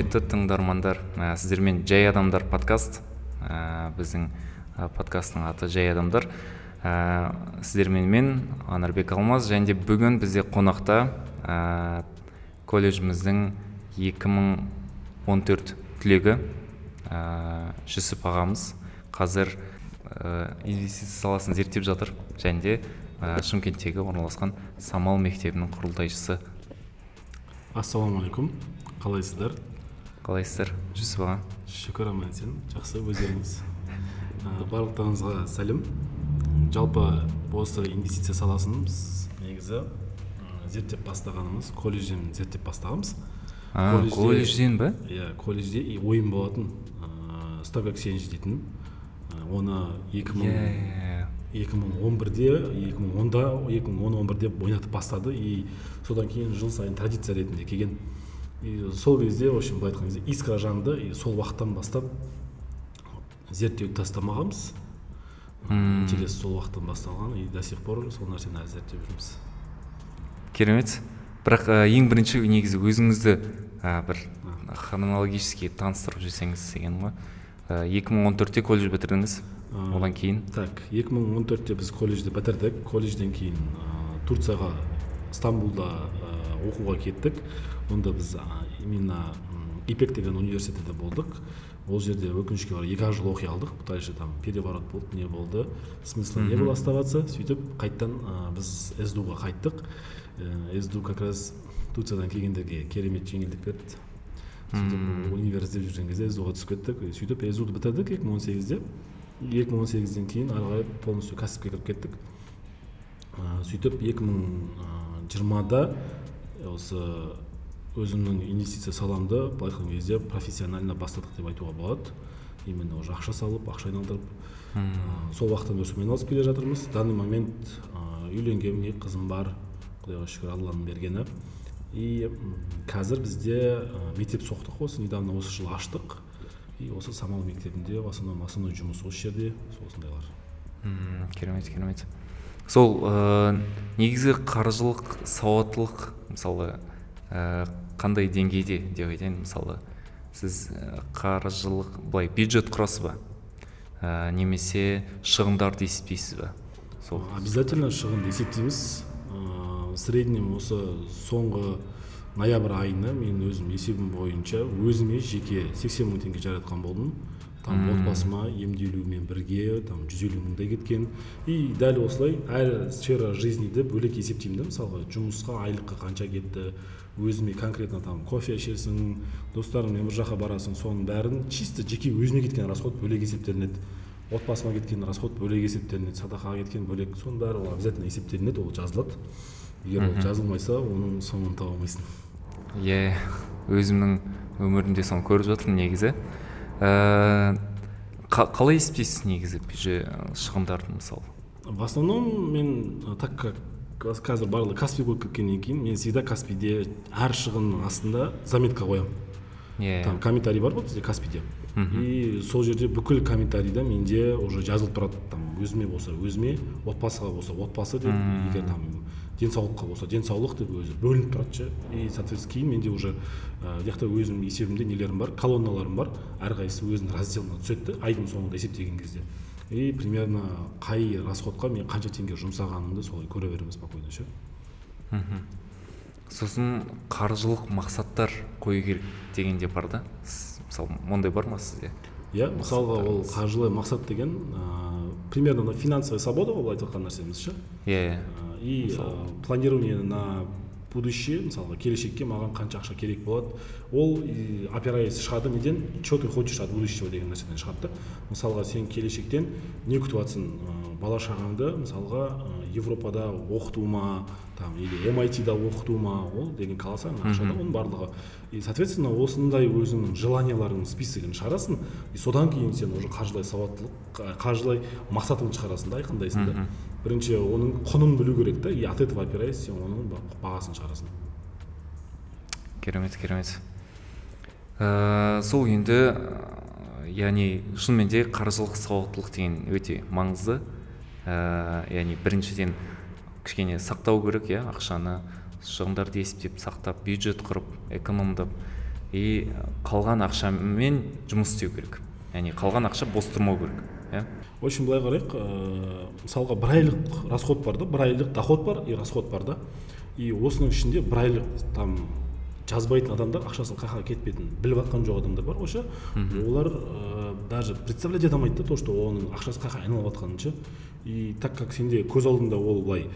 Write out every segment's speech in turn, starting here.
құрметті тыңдармандар. Ә, сіздермен жай адамдар подкаст ә, біздің ә, подкасттың аты жай адамдар. Ә, сіздермен мен анарбек алмаз және де бүгін бізде қонақта ә, колледжіміздің 2014 түлегі ә, жүсіп ағамыз. Қазір ә, инвестиция саласын зерттеп жатыр және де ә, шымкенттегі орналасқан самал мектебінің құрылтайшысы. Ассалаумағалейкум. Қалайсыздар? Қалайсыздар? Жүсіп аға. Шүкір аман есен. Жақсы өздеріңіз. Ә, барлықтарыңызға сәлем. Жалпы осы инвестиция саласын біз негізі зерттеп бастағанымыз колледжден зерттеп бастағанбыз. Колледжден ба иә колледжде ойым болатын ыыы сток дейтін. Оны екі мың иә екі мың он бірде екі мың онда екі мың он он бірде ойнатып бастады. И содан кейін жыл сайын традиция ретінде келген. И сол кезде в общем былай айтқан кезде искра жанды и сол уақыттан бастап зерттеуді тастамағанбыз. Интерес сол уақыттан басталған и до сих пор сол нәрсені әлі зерттеп жүрміз. Керемет. Бірақ ә, ең бірінші негізі өзіңізді ә, бір хронологически таныстырып жіберсеңіз деген ғой. Ә, 2014-те колледж бітірдіңіз одан кейін? так 2014-те біз колледжді бітірдік. Колледжден кейін ә, турцияға стамбулда ә, оқуға кеттік. Онда біз именно ипек деген университетте болдық. Ол жерде өкінішке орай екі ақ жыл оқи алдық. Дальше там переворот болды не болды смысла не было оставаться. Сөйтіп қайтадан ә, біз сду ға қайттық. Ә, сду как раз турциядан келгендерге керемет жеңілдік берді. Сөйтіп универ іздеп жүрген кезде сду ға түсіп кеттік. И сөйтіп сду ды бітірдік екі мың он сегізде. екі мың он сегізден кейін ары қарай полностью кәсіпке кіріп кеттік. Ә, сөйтіп екі мың жиырмада осы өзімнің инвестиция саламды былай айтқан кезде профессионально бастадық деп айтуға болады. Именно уже ақша салып ақша айналдырып ә, сол уақыттан бері сонымен айналысып келе жатырмыз. В данный момент ә, үйленгенмін қызым бар құдайға шүкір алланың бергені. И қазір бізде ә, мектеп соқтық осы недавно осы жылы аштық. И осы самал мектебінде в основном основной жұмыс осы жерде осындайлар. Мм, керемет керемет. Сол ә, негізі қаржылық сауаттылық мысалы ә, қандай деңгейде деп айтайын. Мысалы сіз ә, қаржылық былай бюджет құрасыз ба? Ә, немесе шығындарды есептейсіз ба? Сол. Обязательно шығынды есептейміз. Ыыы в среднем осы соңғы ноябрь айына мен өзім есебім бойынша өзіме жеке 80 мың теңге жаратқан болдым. Там отбасыма емделумен бірге там жүз елу мыңдай кеткен. И дәл осылай әр сфера жизниді бөлек есептеймін да мысалға жұмысқа айлыққа қанша кетті өзіме конкретно там кофе ішесің достарыңмен бір жаққа барасың соның бәрін чисто жеке өзіме кеткен расход бөлек есептелінеді. Отбасыма кеткен расход бөлек есептелінеді садақаға кеткен бөлек соның бәрі ол обязательно есептелінеді ол жазылады. Егер ол жазылмайса оның соңын таба алмайсың. Иә өзімнің өмірімде соны көріп жатырмын негізі. Ә, қалай есептейсіз негізі бюджет шығындарды мысалы? В основном мен так как қазір барлығы каспи болып кеткеннен кейін мен всегда каспиде әр шығынның астында заметка қоямын. Иә там комментарий бар ғой бізде каспиде и сол жерде бүкіл комментарийда менде уже жазылып тұрады. Там өзіме болса өзіме отбасыға болса отбасы деп егер там денсаулыққа болса денсаулық деп өзі бөлініп тұрады ше. И соответственно кейін менде уже ә, жақта өзімнің есебімде нелерім бар колонналарым бар. Әрқайсысы өзінің разделына түседі да айдың соңында есептеген кезде. И примерно қай расходқа мен қанша теңге жұмсағанымды солай көре беремін спокойно ше сосын қаржылық мақсаттар қою керек деген де бар да? Мысалы ондай бар ма сізде? Иә мысалға ол қаржылай мақсат деген ә, примерно мына финансовая свобода ғой былай айтып жатқан нәрсеміз ше? Иә Ә, и ә, планирование на будущее мысалға келешекке маған қанша ақша керек болады. Ол опираясь шығады неден что ты хочешь от будущего деген нәрседен шығады да. Мысалға сен келешектен не күтіп жатрсың бала шағаңды мысалға европада оқыту ма там или MIT-да оқыту ма ол деген колоссальный ақша да оның барлығы. И соответственно осындай өзіңнің желанияларыңның списогін шығарасың. И содан кейін сен уже қаржылай сауаттылық қа- қаржылай мақсатыңды шығарасың да айқындайсың да. Бірінші оның құнын білу керек та и от этого опираясь сен оның ба- бағасын шығарасың керемет керемет ә, сол енді ә, яғни шынымен де қаржылық сауаттылық деген өте маңызды. Ә, яғни біріншіден кішкене сақтау керек иә ақшаны шығындарды есептеп сақтап бюджет құрып экономдап и қалған ақшамен жұмыс істеу керек. Яғни қалған ақша бос тұрмау керек. Иә. В общем былай қарайық ыыы мысалға бір айлық расход бар да бір айлық доход бар и расход бар да. И осының ішінде бір айлық там жазбайтын адамдар ақшасының қай жаққа кетпейтінін біліп жатқан жоқ адамдар бар ғой ше олар ә, даже представлять ете алмайды да то что оның ақшасы қай жаққа айналып жатқанын ше и так как сенде көз алдыңда ол былай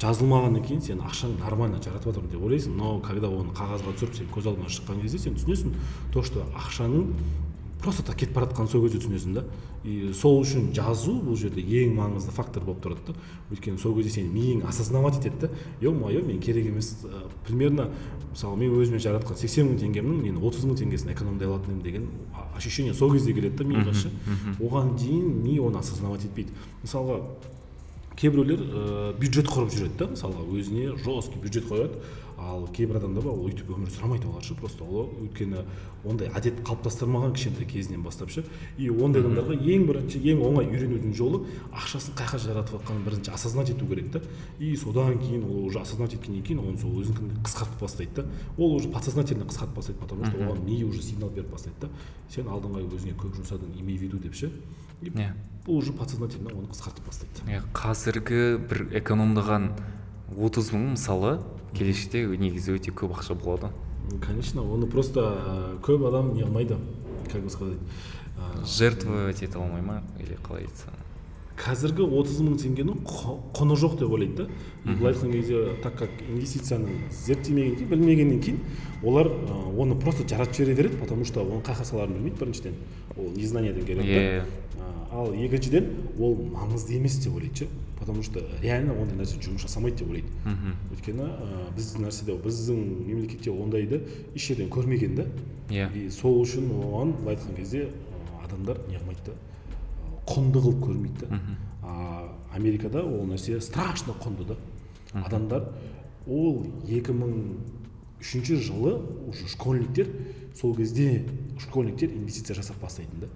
жазылмағаннан кейін сен ақшаң нормально жаратып жатырмын деп ойлайсың но когда оны қағазға түсіріп сен көз алдыңа шыққан кезде сен түсінесің то что ақшаның просто так кетіп бара жатқанын сол кезде түсінесің да. И сол үшін жазу бұл жерде ең маңызды фактор болып тұрады да. Өйткені сол кезде сенің миың осознавать етеді да. Е мое мен керек емес. Примерно мысалы мен өзіме жаратқан сексен мың теңгемнің мен отыз мың теңгесін экономдай алатын едім деген ощущение сол кезде келеді да миға ше. оған дейін ми оны осознавать етпейді. Мысалға кейбіреулер ә, бюджет құрып жүреді да мысалға өзіне жесткий бюджет қояды. Ал кейбір адамдар бар ол өйтіп өмір сүрмейді олар ше просто. Ол өйткені ондай әдет қалыптастырмаған кішкентай кезінен бастап ше. И ондай адамдарға ең бірінші ең оңай үйренудің жолы ақшасын қай жаққа жаратып жатқанын бірінші осознать ету керек та. И содан кейін ол уже осознать еткеннен кейін оны сол өзінікін қысқартып бастайды да. Ол уже подсознательно қысқартып бастайды потому что оған ми уже сигнал беріп бастайды да. Сен алдыңғы ай өзіңе көп жұмсадың имей в виду деп ше. Иә бұл уже подсознательно оны қысқартып бастайды. Иә қазіргі бір экономдаған отыз мың мысалы келешекте негізі өте көп ақша болады. Конечно оны просто көп адам не қылмайды как бы сказать. Жертвовать ете алмай ма или қалай айтсам? Қазіргі отыз мың теңгенің құ- құны жоқ деп ойлайды да. Былай айтқан кезде так как инвестицияны зерттемегеннен білмегеннен кейін олар оны просто жаратып жібере береді потому что оның қай жаққа білмейді біріншіден ол незнаниеден келеді да. А, ал екіншіден ол маңызды емес деп ойлайды ше потому что реально ондай нәрсе жұмыс жасамайды деп ойлайды. Өйткені ә, біздің нәрседе біздің мемлекетте ондайды еш жерден көрмеген да. Иә. и сол үшін оған былай айтқан кезде адамдар не қылмайды да. Құнды қылып көрмейді. Да а америкада ол нәрсе страшно құнды да. Адамдар ол 2003 жылы уже школьниктер сол кезде школьниктер инвестиция жасап бастайтын да.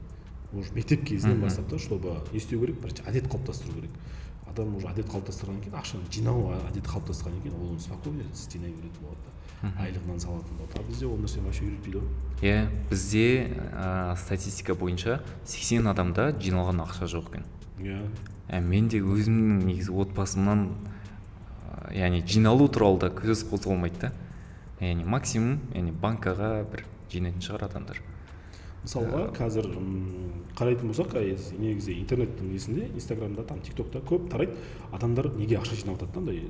Уже мектеп кезінен бастап та чтобы не істеу керек бірінші әдет қалыптастыру керек. Адам уже әдет қалыптастырғаннан кейін ақшаны жинау әдеті қалыптасқаннан кейін ол спокойно жинай беретін болады да. Айлығынан салатын болады а бізде ол нәрсе вообще үйретпейді ғой. Иә бізде ә, статистика бойынша 80 адамда жиналған ақша жоқ екен. Иә. Ә, мен де өзімнің негізі отбасымнан ә, яғни жиналу туралы да сөз қозғалмайды да. Яғни максимум яғни банкаға бір жинайтын шығар адамдар. Мысалға қазір м, қарайтын болсақ негізі интернеттің несінде инстаграмда там тик токта көп тарайды. Адамдар неге ақша жинап жатады да андай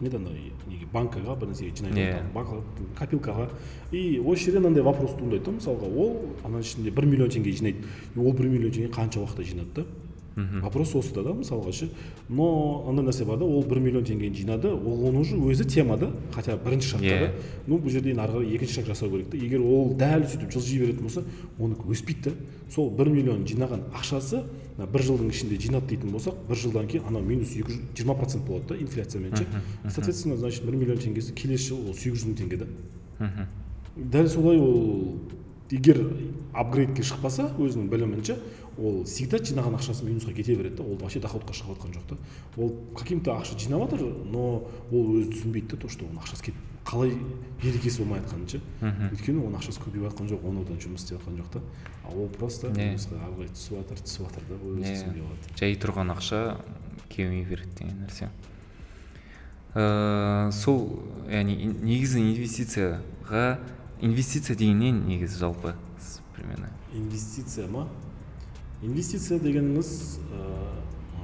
ана неге банкаға бір нәрсеге жинайды Иә. копилкаға. И осы жерден андай вопрос туындайды да мысалға ол ана ішінде бір миллион теңге жинайды. И ол бір миллион теңге қанша уақытта жинады да? Вопрос осыда да мысалға ше. Но андай нәрсе бар да ол бір миллион теңгені жинады ол оның уже өзі тема да хотя бірінші шартта Иә. да. Ну бұл жерде енді ары қарай екінші шаг жасау керек та. Егер ол дәл сөйтіп жылжи беретін болса оныкі өспейді да. Сол бір миллион жинаған ақшасы мына бір жылдың ішінде жинады дейтін болсақ бір жылдан кейін анау минус екі жүз жиырма процент болады да инфляциямен ше. Соответственно значит бір миллион теңгесі келесі жылы ол сегіз жүз мың теңге да. Дәл солай ол егер апгрейдке шықпаса өзінің білімінше ол всегда жинаған ақшасы минусқа кете береді да ол вообще доходқа шығып жатқан жоқ та. Ол каким то ақша жинап жатыр но ол өзі түсінбейді да то что оның ақшасы кетіп қалай берекесі болмай жатқанын ше өйткені оның ақшасы көбейіп жатқан жоқ оны одан жұмыс істеп жатқан жоқ та. А ол просто минусқа ары қарай түсіп жатыр түсіп жатыр да ол өзі түсінбей қалады жай тұрған ақша кемей береді деген нәрсе. Ә, сол яғни негізі инвестицияға инвестиция дегеннен негізі жалпы примерно? Инвестиция ма? Инвестиция дегеніміз ә,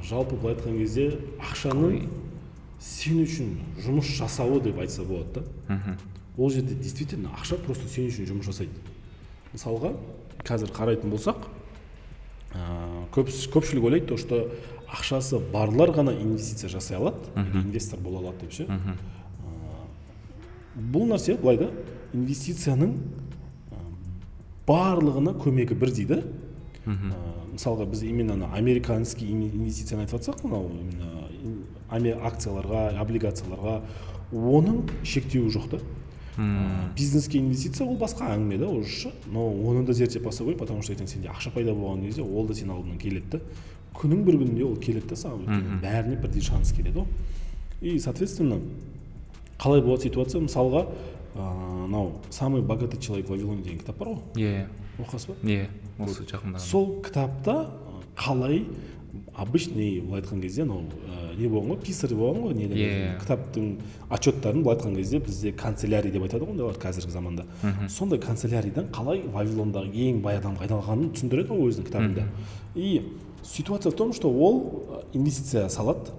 жалпы былай айтқан кезде ақшаның сен үшін жұмыс жасауы деп айтса болады да. Ол жерде действительно ақша просто сен үшін жұмыс жасайды. Мысалға қазір қарайтын болсақ ә, көп, көпшілік ойлайды то что ақшасы барлар ғана инвестиция жасай алады. Инвестор бола алады деп ше. Ә, бұл нәрсе былай да инвестицияның барлығына көмегі бірдей да. Ә, мысалға біз именно ана американский ин- инвестицияны айтып жатсақ мынау акцияларға облигацияларға оның шектеуі жоқ та. Ә, бизнеске инвестиция ол басқа әңгіме да уже ше. но оны да зерттеп бастау керек потому что ертең сенде ақша пайда болған кезде ол да сенің алдыңнан келеді да. Күнің бір күнінде ол келеді да саған өйткені бәріне бірдей шанс келеді ғой и соответственно қалай болады ситуация? Мысалға мынау самый богатый человек в вавилоне деген кітап бар ғой. Иә. Оқығансыз ба? Иә осы жақында сол кітапта қалай обычный былай айтқан кезде анау не болған ғой писарь болған ғой неде иә кітаптың отчеттарын былай айтқан кезде бізде канцелярий деп айтады ғой ондайлар қазіргі заманда. Сондай канцелярийдан қалай вавилондағы ең бай адамға айналғанын түсіндіреді ғой өзінің кітабында. И ситуация в том что ол инвестиция салады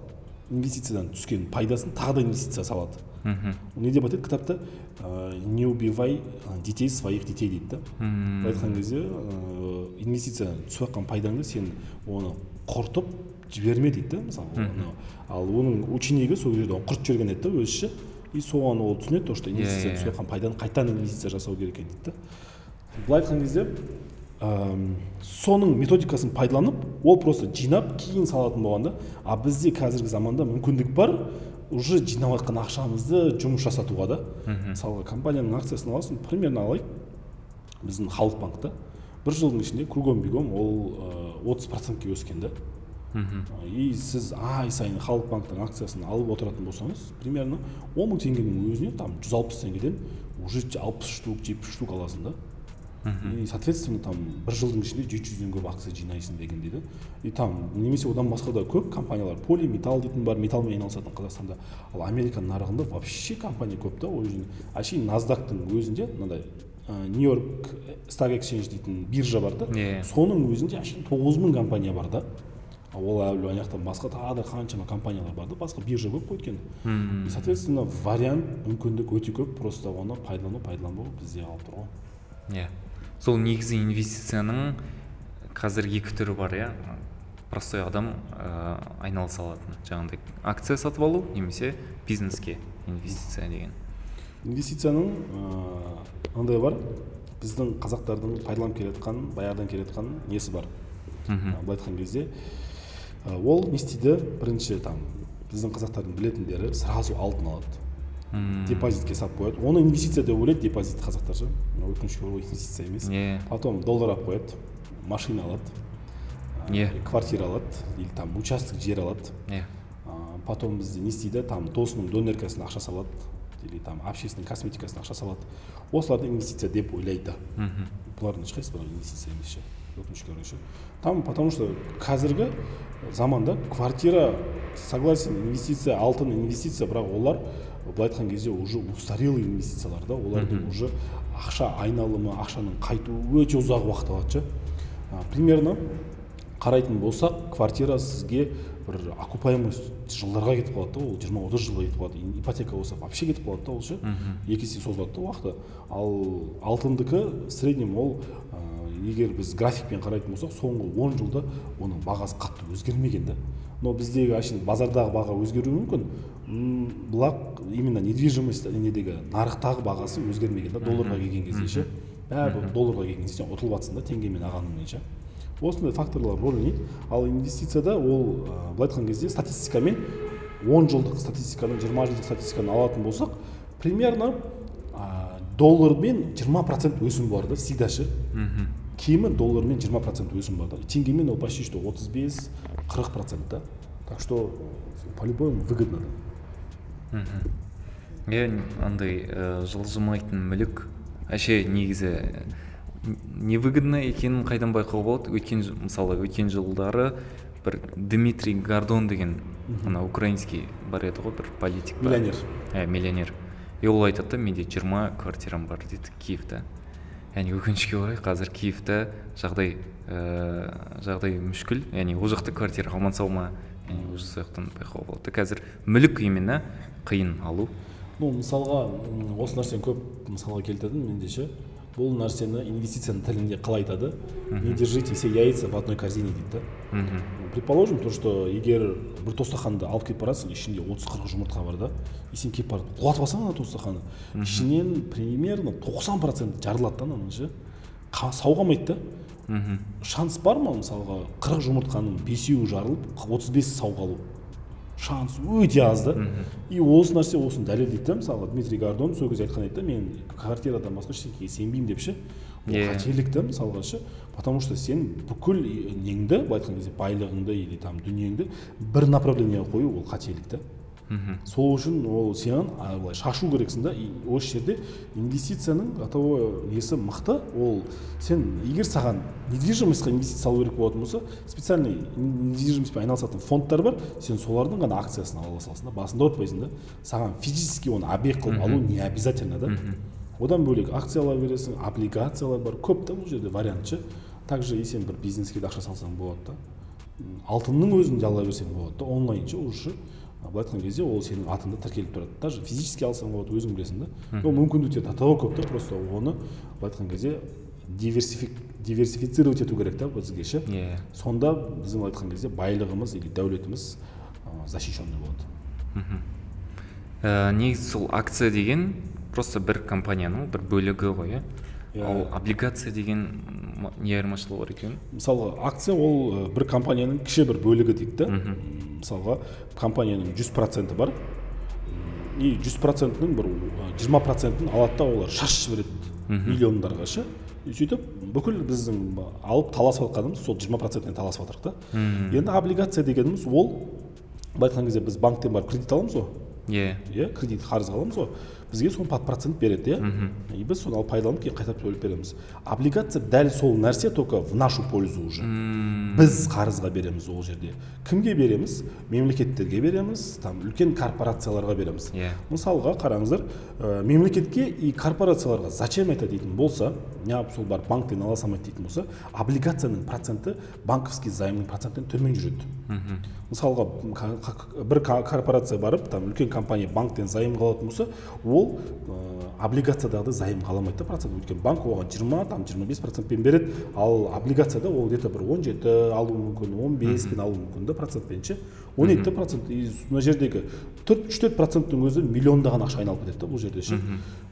инвестициядан түскен пайдасын тағы да инвестиция салады. Мхм не деп айтады кітапта ә, не убивай детей своих детей дейді да? Былай айтқан кезде ә, инвестициядан түсіп жатқан пайдаңды сен оны құртып жіберме дейді да мысалы ал оның ученигі сол жерде құртып жіберген еді да өзінше и соған ол түсінеді то что инвестиция иә. түсіп жатқан пайданы қайтадан инвестиция жасау керек екен дейді да. Былай айтқан кезде әм, соның методикасын пайдаланып ол просто жинап кейін салатын болған да. А бізде қазіргі заманда мүмкіндік бар. Уже жинап жатқан ақшамызды жұмыс жасатуға да. Мысалға компанияның акциясын аласың примерно алайық. Біздің халық банкта бір жылдың ішінде кругом бегом ол отыз процентке өскен да. И сіз ай сайын халық банктің акциясын алып отыратын болсаңыз примерно он мың теңгенің өзіне там жүз алпыс теңгеден уже алпыс штук жетпіс штук аласың да. И соответственно там бір жылдың ішінде жеті жүзден көп акция жинайсың дегендей да и там немесе одан басқа да көп компаниялар поли металл дейтін бар металлмен айналысатын қазақстанда. Ал америка нарығында вообще компания көп та. Ол жерде әшейін наздактың өзінде мынандай нью йорк стак эксченж дейтін биржа бар да. Соның өзінде әшейін тоғыз мың компания бар да. Ол әлі ана жақтан басқа тағы да қаншама компаниялар бар да. Басқа биржа көп қой өйткені. И соответственно вариант мүмкіндік өте көп. Просто оны пайдалану пайдаланбау бізде қалып тұр ғой. Иә сол негізі инвестицияның қазір екі түрі бар иә. Простой адам ә, айналыса алатын. Жаңағыдай акция сатып алу немесе бизнеске инвестиция деген. Инвестицияның ыыы мынандай бар. Біздің қазақтардың пайдаланып келе жатқан баяғыдан келе жатқан несі бар? Мхм. былай айтқан кезде ы, ол не істейді? Бірінші там біздің қазақтардың білетіндері сразу алтын алады. Депозитке салып қояды. Оны инвестиция деп ойлайды депозит қазақтар ше. Өкінішке орай инвестиция емес. Иә. потом доллар алып қояды машина алады Иә. квартира алады или там участок жер алады. Иә. Потом бізде не істейді там досының донеркасына ақша салады или там общественный косметикасына ақша салады. Осыларды инвестиция деп ойлайды. Мхм. бұлардың ешқайсысы инвестиция емес ше. Өкінішке орай ше. Там потому что қазіргі заманда квартира согласен инвестиция алтын инвестиция бірақ олар былай айтқан кезде уже устарелый инвестициялар да олардың уже ақша айналымы ақшаның қайтуы өте ұзақ уақыт алады ше. Примерно қарайтын болсақ квартира сізге бір окупаемость жылдарға кетіп қалады да ол жиырма отыз жылға кетіп қалады ипотека болса вообще кетіп қалады да ол ше. Екі есе созылады да уақыты. Ал алтындікі в среднем ол егер біз графикпен қарайтын болсақ соңғы он жылда оның бағасы қатты өзгермеген да но біздегі әшейін базардағы баға өзгеруі мүмкін. Бірақ именно недвижимость недегі нарықтағы бағасы өзгермеген да долларға келген кезде ше. Бәрібір долларға келген кезде сен ұтылып жатрсың да теңгемен ағаныңмен ше. Осындай факторлар рөл ойнайды ал инвестицияда ол былай айтқан кезде статистикамен 10 жылдық статистиканы 20 жылдық статистиканы алатын болсақ примерно доллармен 20 процент өсім бар да всегда ше. Кемі доллармен 20 процент өсім бар да теңгемен ол почти что 35 40 процент да так что по любому выгодно да. Иә андай ә, жылжымайтын мүлік әше негізі н- невыгодно екенін қайдан байқауға болады? Өткен мысалы өткен жылдары бір дмитрий гордон деген ана украинский бар еді ғой бір политик. Миллионер. ә, миллионер. И ол айтады да менде жиырма квартирам бар дейді киевта яғни өкінішке орай қазір киевта жағдай ә, жағдай мүшкіл. Яғни ол жақта квартира алмаса ма яғни сол жақтан байқауға болады. Қазір мүлік именно қиын алу. Ну мысалға осы нәрсені көп мысалға келтірдім менде ше бұл нәрсені инвестицияның тілінде қалай айтады? Не держите все яйца в одной корзине дейді да? Мхм. предположим то что егер бір тостақанды алып келіп барасың ішінде отыз қырық жұмыртқа бар да и сен келіп барып құлатып алсаң ана тостақаны ішінен примерно тоқсан процент жарылады да ананың ше сау қалмайды да. Мхм. шанс бар ма мысалға қырық жұмыртқаның бесеуі жарылып отыз бесі сау қалу? Шанс өте аз да и осы нәрсе осыны дәлелдейді да. Мысалға дмитрий гордон сол кезде айтқан еді да мен квартирадан басқа ештеңеге сенбеймін деп ше. Ол Иә. қателік та мысалға ше. Потому что сен бүкіл неңді былай айтқан кезде байлығыңды или там дүниеңді бір направлениеге қою ол қателік та. Сол үшін ол сен былай шашу керексің да. И осы жерде инвестицияның готовой несі мықты ол сен егер саған недвижимостьқа инвестиция салу керек болатын болса специальный недвижимостьпен айналысатын фондтар бар сен солардың ғана акциясын ала саласың да басында ұмытпайсың да. Саған физически оны объект қылып алу не обязательно да. Одан бөлек акция ала бересің облигациялар бар. Көп та бұл жерде вариант ше. Также и сен бір бизнеске де ақша салсаң болады да. Алтынның өзін де ала берсең болады да. Онлайн ше уже былай айтқан кезде ол сенің атыңда тіркеліп тұрады даже физически алсаң болады өзің білесің да. Ол мүмкіндіктер до того көп та просто оны былай айтқан кезде диверсифик диверсифицировать ету керек та бізге ше. Иә. Сонда біздің былай айтқан кезде байлығымыз или дәулетіміз ә, защищенный болады. Ә, негізі сол акция деген просто бір компанияның бір бөлігі ғой иә? Иә. ал облигация деген не айырмашылығы бар екен? Мысалы акция ол ә, бір компанияның кіші бір бөлігі дейді да мысалға компанияның жүз проценті бар. И жүз процентінің бір жиырма процентін алады да олар шашып жібереді миллиондарға ше. Сөйтіп бүкіл біздің алып таласып жатқанымыз сол жиырма процентіне таласып жатырық та енді облигация дегеніміз ол былай айтқан кезде біз банктен барып кредит аламыз ғой. Иә. Иә кредит қарыз аламыз ғой. Бізге соны под процент береді иә? И біз соны алып пайдаланып кейін қайта төлеп береміз. Облигация дәл сол нәрсе только в нашу пользу уже. Біз қарызға береміз ол жерде. Кімге береміз? Мемлекеттерге береміз там үлкен корпорацияларға береміз. Иә. мысалға қараңыздар ә, мемлекетке и корпорацияларға зачем это дейтін болса неғып сол барып банктен ала салмайды дейтін болса облигацияның проценті банковский займның процентінен төмен жүреді. Мысалға бір корпорация барып там үлкен компания банктен займға алатын болса ол ә, облигациядағыдай займға ала алмайды да процент. Өйткені банк оған жиырма там жиырма бес процентпен береді. Ал облигацияда ол где то бір он жеті алуы мүмкін он беспен алуы мүмкін да процентпен ше. Он екі процент и мына жердегі төрт үш төрт проценттің өзі миллиондаған ақша айналып кетеді да бұл жерде ше.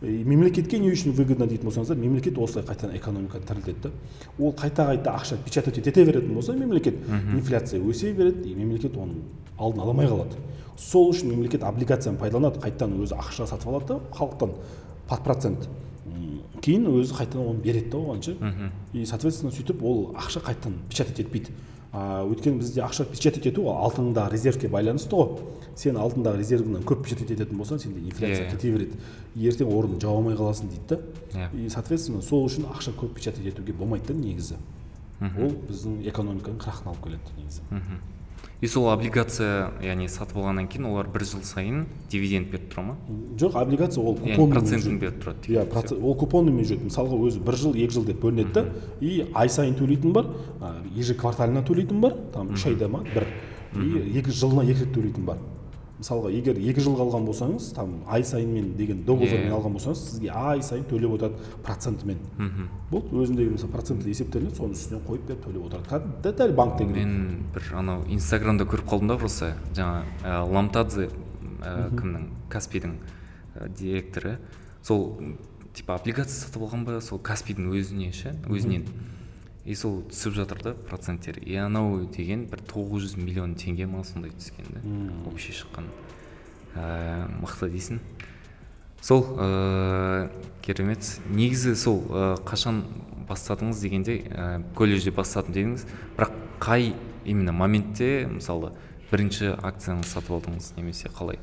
И мемлекетке не үшін выгодно дейтін болсаңыздар мемлекет осылай қайтадан экономиканы тірілтеді да. Ол қайта қайта ақша печатать ете беретін болса мемлекет инфляция өсе береді и мемлекет оның алдын ала алмай қалады сол үшін мемлекет облигацияны пайдаланады қайтадан өзі ақша сатып алады да халықтан под процент. Кейін өзі қайтадан оны береді да оған ше. И соответственно сөйтіп ол ақша қайтадан печатать етпейді. Өйткені бізде ақша печатать ету ол алтындағы резервке байланысты ғой. Сен алтындағы резервіңнен көп печатать ететін болсаң сенде инфляция кете береді. Ертең орнын жаба алмай қаласың дейді да. И соответственно сол үшін ақша көп печатать етуге болмайды да негізі. Ол біздің экономиканың крахына алып келеді негізі. И сол облигация яғни сатып алғаннан кейін олар бір жыл сайын дивиденд беріп тұра ма? Жоқ облигация ол купонмен процентін беріп тұрады иә ол купонымен жүреді мысалға өзі бір жыл екі жыл деп бөлінеді да. И ай сайын төлейтін бар ежеквартально төлейтін бар там үш айда ма бір. И екі жылына екі рет төлейтін бар. Мысалға егер екі жылға алған болсаңыз там ай сайынмен деген договормен Иә. алған болсаңыз сізге ай сайын төлеп отырады процентімен болды өзіндегі мысалы проценті есептелінеді соның үстіне қойып беріп төлеп отырады. Кәдімгі дәл банктегідей мен бір анау инстаграмда көріп қалдым да просто жаңа ә, ламтадзе ә, кімнің каспидің ә, директоры. Сол типа облигация сатып алған ба сол каспидің өзіне ше өзінен. И сол түсіп жатыр да проценттер. И анау деген бір 900 миллион теңге ма сондай түскен да. Общий шыққан ә, мықты дейсің. Сол ә, керемет. Негізі сол ә, қашан бастадыңыз дегенде ә, колледжде бастадым дедіңіз. Бірақ қай именно моментте мысалы бірінші акцияны сатып алдыңыз немесе қалай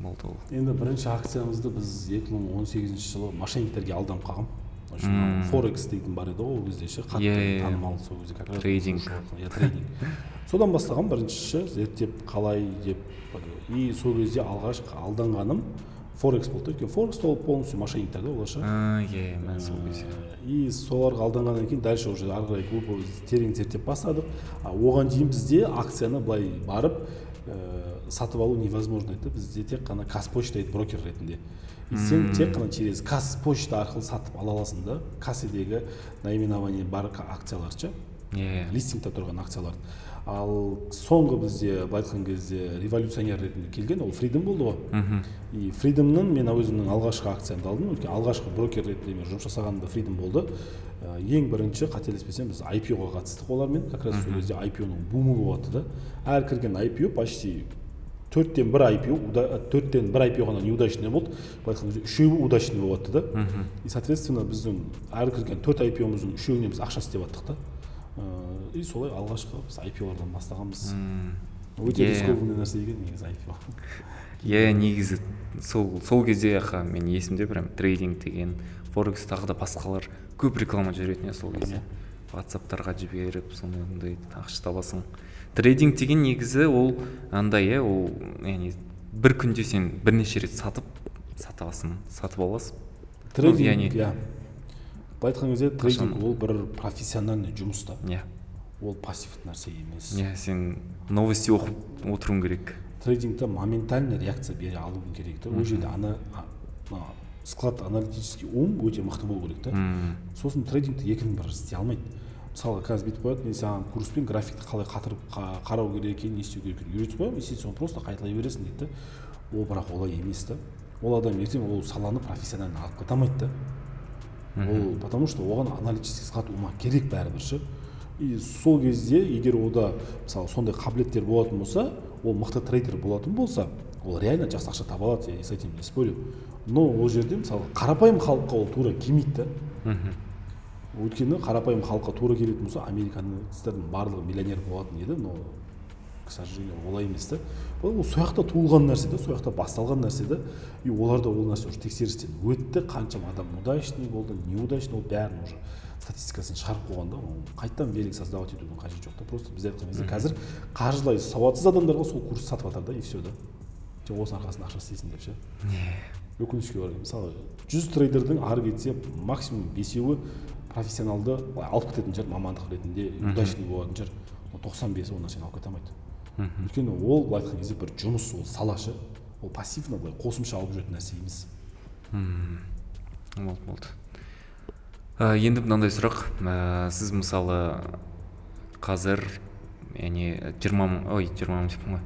болды ол? Енді бірінші акциямызды біз 2018 жылы мошенниктерге алданып қалғам Форекс дейтін бар еді ғой ол кезде ше қатты танымал сол кезде как раз Трейдинг. иә трейдинг. Содан бастағам бірінші зерттеп қалай деп и сол кезде алғаш алданғаным форекс болды. Өйткені форекс ол полностью мошенниктер да олар ше. А, иә мен сол кезде. и соларға алданғаннан кейін дальше уже ары қарай глубоко терең зерттеп бастадық. А оған дейін бізде акцияны былай барып ә, сатып алу невозможно. Еді бізде тек қана казпочта еді брокер ретінде. И сен тек қана через казпочта арқылы сатып ала аласың да касседегі наименование бар ка- акциялар ше? Иә листингте тұрған акциялар. Ал соңғы бізде былай айтқан кезде революционер ретінде келген ол фридом болды ғой. И фридомнан мен өзімнің алғашқы акциямды алдым. Өйткені алғашқы брокер ретінде мен жұмыс жасағанымда фридом болды. Ә, ең бірінші қателеспесем біз IPO-ға қатыстық олармен. Как раз сол кезде IPO-ның бумы болыватты да. Әр кірген IPO почти төрттен бір уда- төрттен бір IPO ғана неудачный болды. Былай айтқан кезде үшеуі удачный болыватты да. И соответственно біздің әр кірген төрт IPO-мыздың үшеуіне біз ақша істеп жаттық та. Ә, и солай алғашқы біз IPO-лардан бастағанбыз. Өте рискованный нәрсе екен негізі IPO иә негізі сол сол кезде аха мен есімде прям трейдинг деген форекс тағы да басқалар көп реклама жүретін иә сол кезде. Ватсаптарға жіберіп сондай ақша табасың. Трейдинг деген негізі ол андай иә ол яғни бір күнде сен бірнеше рет сатып сатасың сатып аласың. Трейдинг яғни иә. Былай айтқан кезде трейдинг ол бір профессиональный жұмыс та иә. Ол пассивті нәрсе емес. Иә сен новости оқып отыруың керек. Трейдингте моментальный реакция бере алуың керек та ол жерде ана склад аналитический ум өте мықты болу керек та сосын трейдингті екінің бірі істей алмайды. Мысалы қазір бүйтіп қояды мен саған курспен графикті қалай қатырып қа- қарау керек екенін не істеу керек екенін үйретіп қоямын. И сен соны просто қайталай бересің дейді да ол бірақ олай емес та ол адам ертең ол саланы профессионально алып кете алмайды да. Ол потому что оған аналитический склад ума керек бәрібір ше. И сол кезде егер ода мысалы сондай қабілеттер болатын болса ол мықты трейдер болатын болса ол реально жақсы ақша таба алады я с этим не спорю. Но ол жерде мысалы қарапайым халыққа ол тура келмейді да. Өйткені қарапайым халыққа тура келетін болса американдықтардың барлығы миллионер болатын еді. Но к сожалению олай емес та ол ол сол жақта туылған нәрсе да сол жақта басталған нәрсе да и оларда ол нәрсе уже тексерістен өтті. Қаншама адам удачный болды неудачный ол бәрін уже статистикасын шығарып қойған да оны қайтадан велик создавать етудің қажеті жоқ та просто біз айтқан кезде қазір қаржылай сауатсыз адамдарға сол курс сатып жатыр да и все да. Сен осының арқасында ақша істейсің деп ше. Өкінішке орай мысалы жүз трейдердің ары кетсе максимум бесеуі профессионалды былай алып кететін шығар мамандық ретінде удачный болатын шығар тоқсан бесі ол нәрсені алып кете алмайды. Өйткені ол былай айтқан кезде бір жұмыс ол сала ше ол пассивно былай қосымша алып жүретін нәрсе емес. Болды болды. Ә, енді мынандай сұрақ. Ә, сіз мысалы қазір яғни жиырма мың ой жиырма мың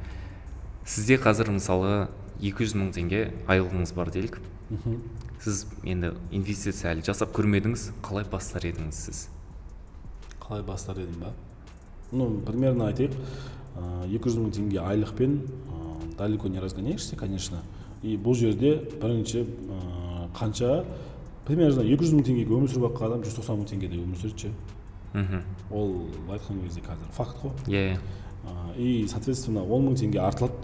сізде қазір мысалы 200 мың теңге айлығыңыз бар делік. Сіз енді инвестиция әлі жасап көрмедіңіз. Қалай бастар едіңіз сіз? Қалай бастар едім ба? Ну примерно айтайық. Екі жүз мың теңге айлықпен далеко не разгоняешься конечно. И бұл жерде бірінші ә, қанша? Примерно екі жүз мың теңгеге өмір сүріп жатқан адам жүз тоқсан мың теңгеде өмір сүреді ше? Мхм. Ол былай айтқан кезде қазір факт қой. Иә. А, и соответственно он мың теңге артылады.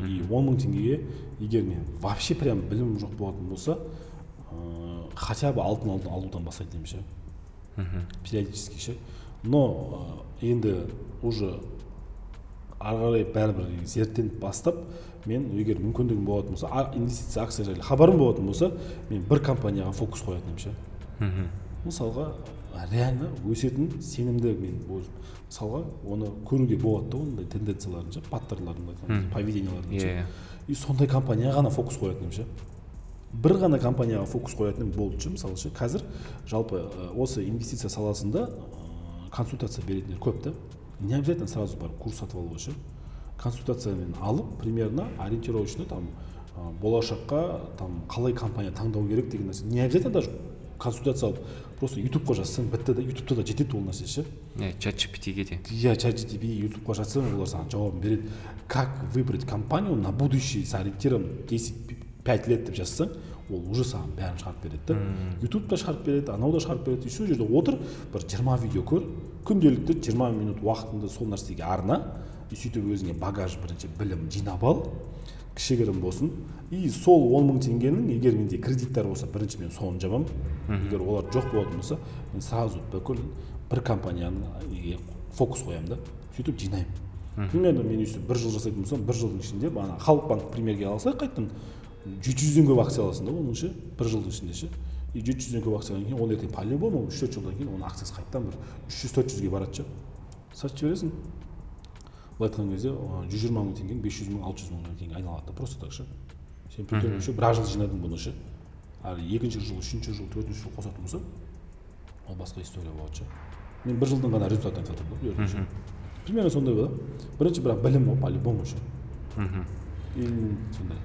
И он мың теңгеге егер мен вообще прям білімім жоқ болатын болса ә, хотя бы алтын алу- алудан бастайтын едім ше. Мхм периодически ше. Но ә, енді уже ары қарай бәрібір зерттеніп бастап мен егер мүмкіндігім болатын болса а, инвестиция акция жайлы хабарым болатын болса мен бір компанияға фокус қоятын едім ше. Мхм мысалға реально өсетін сенімді мен мысалға оны көруге болады да ондай тенденцияларын ше кезде, поведенияларын ше. Иә и сондай компанияға ғана фокус қоятын едім ше. бір ғана компанияға фокус қоятын едім болды ше мысалы ше. Қазір жалпы осы инвестиция саласында консультация беретіндер көп та. Не обязательно сразу барып курс сатып алуға ше. Консультациямен алып примерно ориентировочно там болашаққа там қалай компания таңдау керек деген нәрсе. Не обязательно даже консультация алып. Просто ютубқа жазсаң бітті да ютубта да жетеді ол нәрсе ше. Иә чат gpt-ге де. Иә чат gtp ютубқа жазсаң олар саған жауабын береді. Как выбрать компанию на будущее с ориентиром 10 5 лет деп жазсаң ол уже саған бәрін шығарып береді да ютуб та шығарып береді анау да шығарып береді. И сол жерде отыр бір жиырма видео көр күнделікті жиырма минут уақытыңды сол нәрсеге арна и сөйтіп өзіңе багаж бірінші білім жинап ал. Кішігірім болсын. И сол он мың теңгенің егер менде кредиттер болса бірінші мен соны жабамын егер олар жоқ болатын болса мен сразу бүкіл бір компанияны фокус қоямын да. Сөйтіп жинаймын. Примерно мен өйстіп бір жыл жасайтын болсам бір жылдың ішінде ана халық банк примерге алсақ қайтадан жеті жүзден көп акция аласың да оның ше бір жылдың ішінде ше. И жеті жүзден көп акция алғаннан кейін ол ертең по любому үш төрт жылдан кейін оның акциясы қайтадан бір үш жүз төрт жүзге барады ше. Сатып жібересің. Былай айтқан кезде жүз жиырма мың теңгең бес жүз мың алты жүз мыңға дейін айналады да просто так ше. Сен притом еще бір ақ жыл жинадың бұны ше. Ал екінші жыл үшінші жыл төртінші жыл қосатын болсаң ол басқа история болады ше. Мен бір жылдың ғана результатын айтып жатырмын ше. Примерно сондай болады. Бірінші бірақ білім ол по любому ше. Мхм. И сондай.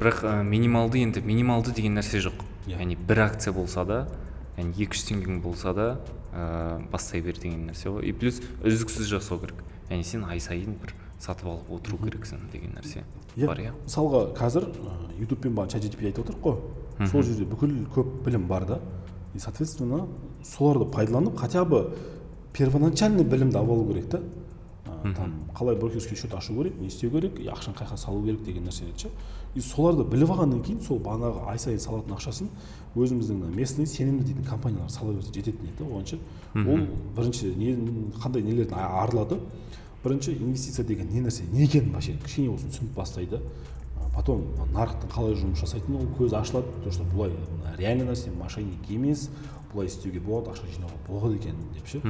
Бірақ ә, минималды енді минималды деген нәрсе жоқ. Иә. яғни бір акция болса да яғни екі жүз теңгең болса да ә, бастай бер деген нәрсе ғой. И плюс үздіксіз жасау керек. Яғни сен ай сайын бір сатып алып отыру керексің деген нәрсе бар иә? мысалға қазір ютубпен бағана чат gtp айтып отырмық қой. Сол жерде бүкіл көп білім бар да. И соответственно соларды пайдаланып хотя бы первоначальный білімді алып алу керек та. Там қалай брокерский счет ашу керек не істеу керек и ақшаны қай жаққа салу керек деген нәрселерді ше. И соларды біліп алғаннан кейін сол бағанағы ай сайын салатын ақшасын өзіміздің местный сенімді дейтін компаниялар сала берсе жететін еді да оған ше. Ол бірінші не қандай нелерден арылады? Бірінші инвестиция деген не нәрсе не екенін вообще кішкене болсын түсініп бастайды. Потом нарықтың қалай жұмыс жасайтынын ол көзі ашылады. То что бұлай реально нәрсе мошенник емес бұлай істеуге болады ақша жинауға болады екен деп ше.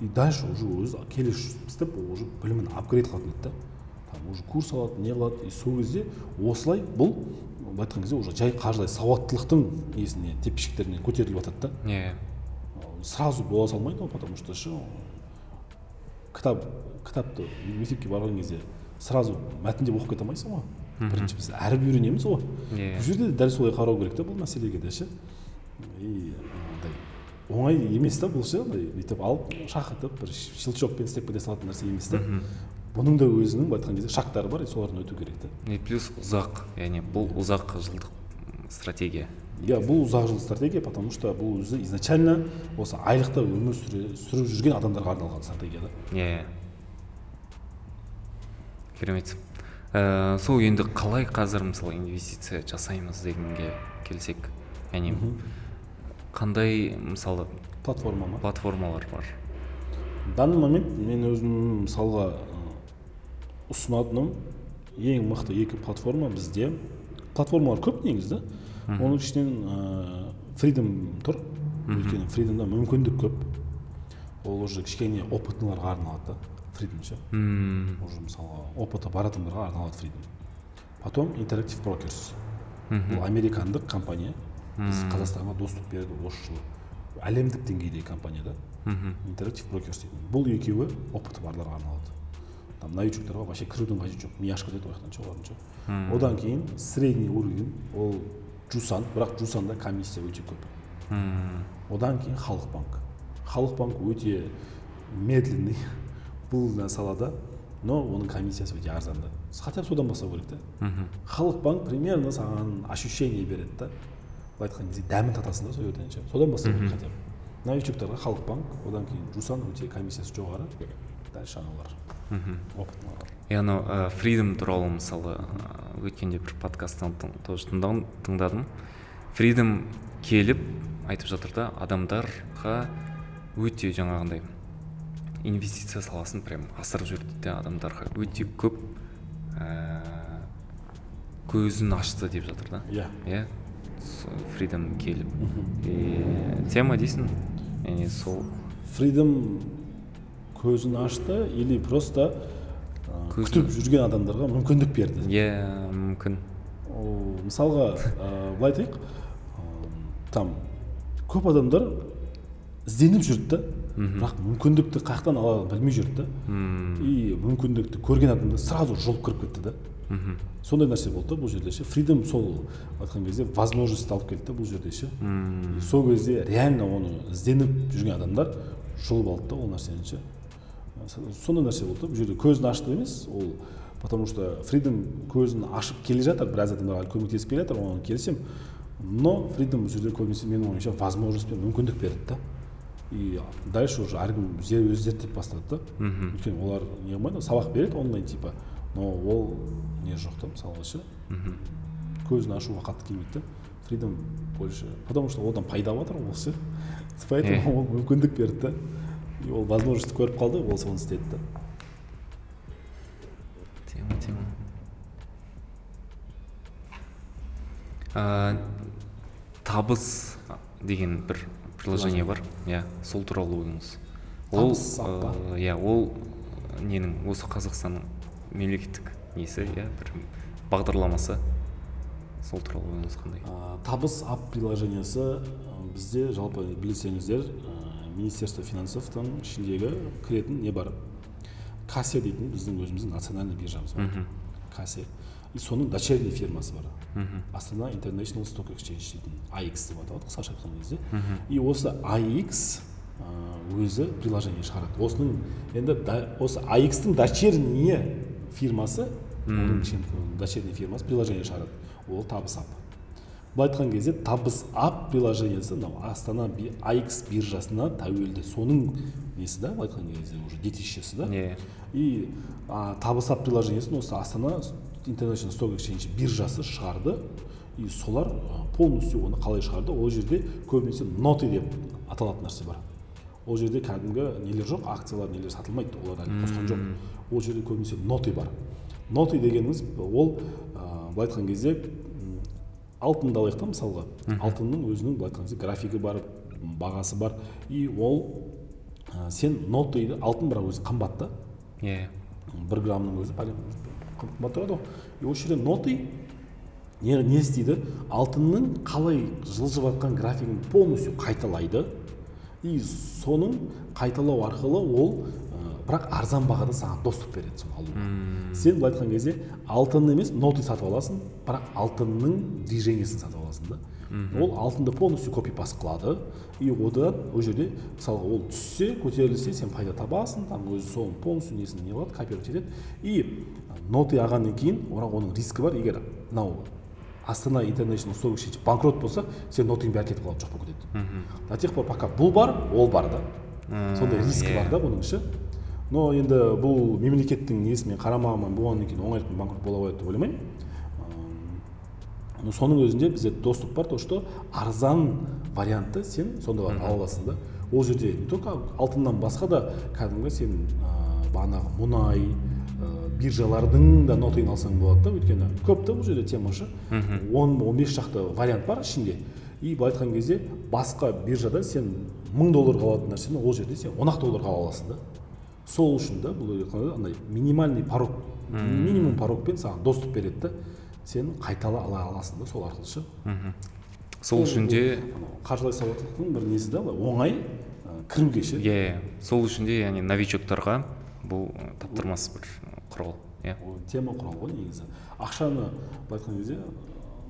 И дальше уже өзі келесі істеп ол уже білімін апгрейд қылатын еді да там уже курс алады не қылады и сол кезде осылай бұл былай айтқан кезде уже жай қаржылай сауаттылықтың несіне тепкішектеріне көтеріліп жатады да. Иә. Сразу бола салмайды ол потому что ше кітап кітапты мектепке барған кезде сразу мәтіндеп оқып кете алмайсың ғой. Бірінші біз әріп үйренеміз ғой. Иә. бұл жерде де дәл солай қарау керек та бұл мәселеге де ше. И андай оңай емес та бұл ше андай бүйтіп алып шақыртып бір щелчокпен істеп кете салатын нәрсе емес та бұның да өзінің былай айтқан кезде шагтары бар солардан өту керек та и плюс ұзақ яғни бұл ұзақ жылдық стратегия. Иә бұл ұзақ жылды стратегия потому что бұл өзі изначально осы айлықта өмір сүре, сүріп жүрген адамдарға арналған стратегия да. Иә керемет. Ә, сол енді қалай қазір мысалы инвестиция жасаймыз дегенге келсек яғни қандай мысалы платформа ма? платформалар бар? В данный момент мен өзім мысалға ұсынатыным ең мықты екі платформа бізде. Платформалар көп негізі. Оның ішінен ыыы фридом тұр. Өйткені фридомда мүмкіндік көп. Ол уже кішкене опытныйларға арналады да фридом ше мм. Уже мысалға опыты бар адамдарға арналады фридом потом интерактив брокерс бұл американдық компания. Біз қазақстанға доступ берді осы жылы. Әлемдік деңгейдегі компания да. Интерактив брокерс дейтін. Бұл екеуі опыты барларға арналады. Там новичоктарға вообще кірудің қажеті жоқ мияшка дейді ояқтан ше олардың ше одан кейін средний уровень ол жусан бірақ жусанда комиссия өте көп одан кейін халық банк халық банк өте медленный бұл салада но оның комиссиясы өте арзан да хотя бы содан бастау керек та халық банк примерно саған ощущение береді да былай айтқан кезде дәмін татасың да сол жерден ше содан бастау керек хотя бы новичоктарға халық банк одан кейін жусан өте комиссиясы жоғары дальше аналар иә анау ә, фридом туралы мысалы ә, өткенде бір подкасттан тоже тыңдадым. Фридом келіп айтып жатыр да адамдарға өте жаңағындай инвестиция саласын прям асырып жүр дейді да адамдарға. Өте көп ә, көзін ашты деп жатыр да. Иә. Иә. Фридом келіп. И тема дейсің? Яғни сол фридом көзін ашты или просто күтіп жүрген адамдарға мүмкіндік берді? Иә мүмкін. Ол, мысалға ә, былай айтайық. Там көп адамдар ізденіп жүрді да бірақ мүмкіндікті қай жақтан аларын білмей жүрді. Да и мүмкіндікті көрген адамдар сразу жұлып кіріп кетті да сондай нәрсе болды да бұл жерде ше фридом сол айтқан кезде возможность алып келді да бұл жерде ше сол кезде реально оны ізденіп жүрген адамдар жұлып алды да ол нәрсені ше. Сондай нәрсе болды да бұл жерде көзін ашты емес ол потому что фридом көзін ашып келе жатыр біраз адамдарға көмектесіп келе жатыр оған келісемін. Но фридом бұл жерде көбінесе менің ойымша возможность пен мүмкіндік берді да. И дальше уже әркім өзі зерттеп бастады да. Өйткені олар не қылмайды сабақ береді онлайн типа. Но ол не жоқ та мысалға ше. Көзін ашуға қатты келмейді да. Фридом больше потому что одан пайда алып жатыр ол ше поэтому ол мүмкіндік берді да. Ол возможность көріп қалды ол соны істеді да. Тема тема. Ә, табыс деген бір приложение бар. Иә сол туралы ойыңыз. Ол ә, иә ол ненің осы қазақстанның мемлекеттік несі иә бір бағдарламасы. Сол туралы ойыңыз қандай? Табыс ап приложениесі бізде жалпы білсеңіздер министерство финансовтың ішіндегі кіретін не бар? Кассе дейтін біздің өзіміздің национальный биржамыз бар. Кассе. И соның дочерний фирмасы бар. Астана international stock exchange дейтін аx деп аталады қысқаша айтқан кезде. И осы ә, өзі приложение шығарады. Осының енді да- осы ax-тың дочерний фирмасы оның дочерний фирмасы приложение шығарады. Ол табыс ап былай айтқан кезде табыс ап приложениесі мынау астана аикс биржасына тәуелді. Соның несі да? Былай айтқан кезде уже детищесі да? Иә и а, табыс ап приложениесін осы астана интернешнл сток exchange биржасы шығарды. И солар полностью оны қалай шығарды? Ол жерде көбінесе ноты деп аталатын нәрсе бар. Ол жерде кәдімгі нелер жоқ? Акциялар нелер сатылмайды. Олар әлі қосқан жоқ. Ол жерде көбінесе ноты бар. Ноты дегеніміз ол ә, былай айтқан кезде алтынды алайық та мысалға. Алтынның өзінің былай айтқан кезде графигі бар бағасы бар. И ол ә, сен нотыйды алтын бірақ өзі қымбат та. Иә. бір граммның өзі қымбат тұрады ғой. И осы жерде ноты не, не істейді? Алтынның қалай жылжып жатқан графигін полностью қайталайды. И соның қайталау арқылы ол бірақ арзан бағада саған доступ береді соны алуға. Сен былай айтқан кезде алтын емес ноты сатып аласың бірақ алтынның движениесін сатып аласың да. Ол алтынды полностью копи паст қылады и одан ол жерде мысалға ол түссе көтерілсе сен пайда табасың там өзі соның полностью несін не қылады копировать етеді. И ноты алғаннан кейін бірақ оның риски бар егер мынау астана интернешнл сток банкрот болса сен нотың бәрі кетіп қалады жоқ болып кетеді до тех пор пока бұл бар ол бар да. Сондай риски бар да бұның ше но енді бұл мемлекеттің несімен қарамағымен болғаннан кейін оңайлықпен банкрот бола қояды деп ойламаймын но соның өзінде бізде доступ бар то что арзан вариантты сен сонда барып ала аласың да. Ол жерде не только алтыннан басқа да кәдімгі сен ә, бағанағы мұнай ә, биржалардың да нотасын алсаң болады да. Өйткені көп та бұл жерде тема ше. Он он бес шақты вариант бар ішінде. И былай айтқан кезде басқа биржада сен мың долларға алатын нәрсені ол жерде сен он ақ долларға ала аласың да. Сол үшін да бұл андай минимальный порог. Минимум порогпен саған доступ береді да сен қайтала ала аласың да сол арқылы ше сол үшін де қаржылай сауаттылықтың бір несі да оңай кіруге ше иә сол үшін де яғни новичоктарға бұл таптырмас бір құрал. Иә. Тема құрал ғой негізі. Ақшаны былай айтқан кезде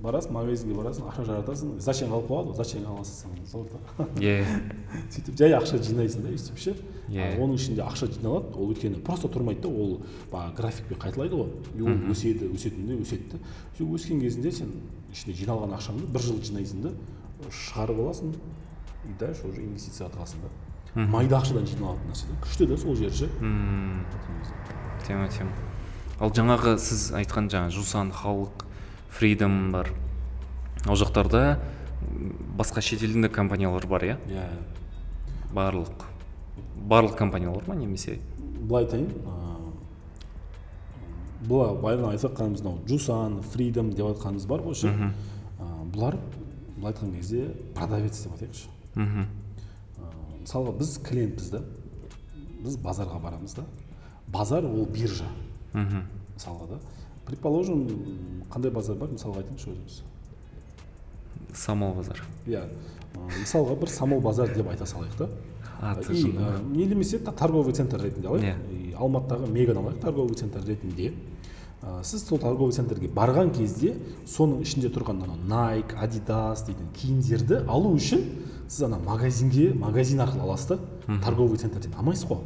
барасың магазинге барасың ақша жаратасың. Зачем қалып қалады ғой зачем аласың сол иә сөйтіп жай ақша жинайсың да өйстіп ше. Иә. Оның ішінде ақша жиналады ол өйткені просто тұрмайды да ол бағана графикпен қайталайды ғой. И ол өседі өсетінде өседі да өскен кезінде сен ішінде жиналған ақшаңды бір жыл жинайсың да шығарып аласың и дальше уже инвестицияға тығасың да. Майда ақшадан жиналатын нәрсе да. Күшті да сол жері ше. Мм, тема тема. Ал жаңағы сіз айтқан жаңа жусан халық фридом бар. Ол жақтарда басқа шетелдің де компаниялар бар иә? Иә. Барлық. Барлық компаниялар ма немесе? Былай айтайын ыыы былай баяғыдан айтсақ қана мынау жусан фридом деп жатқанымыз бар ғой ше? Бұлар былай айтқан кезде продавец деп айтайықшы мхм. Мысалға біз клиентпіз да біз базарға барамыз да базар ол биржа. Мхм. Мысалға да. Предположим қандай базар бар? Мысалға айтыңызшы өзіңіз. Самал базар. Иә. Мысалға бір самал базар деп айта салайық та. Аты не немесе торговый центр ретінде алайық. Иә. И алматыдағы меганы алайық торговый центр ретінде. Ә, сіз сол торговый центрге барған кезде соның ішінде тұрған анау найк адидас дейтін киімдерді алу үшін сіз ана магазинге магазин арқылы аласыз да торговый центрден алмайсыз ғой.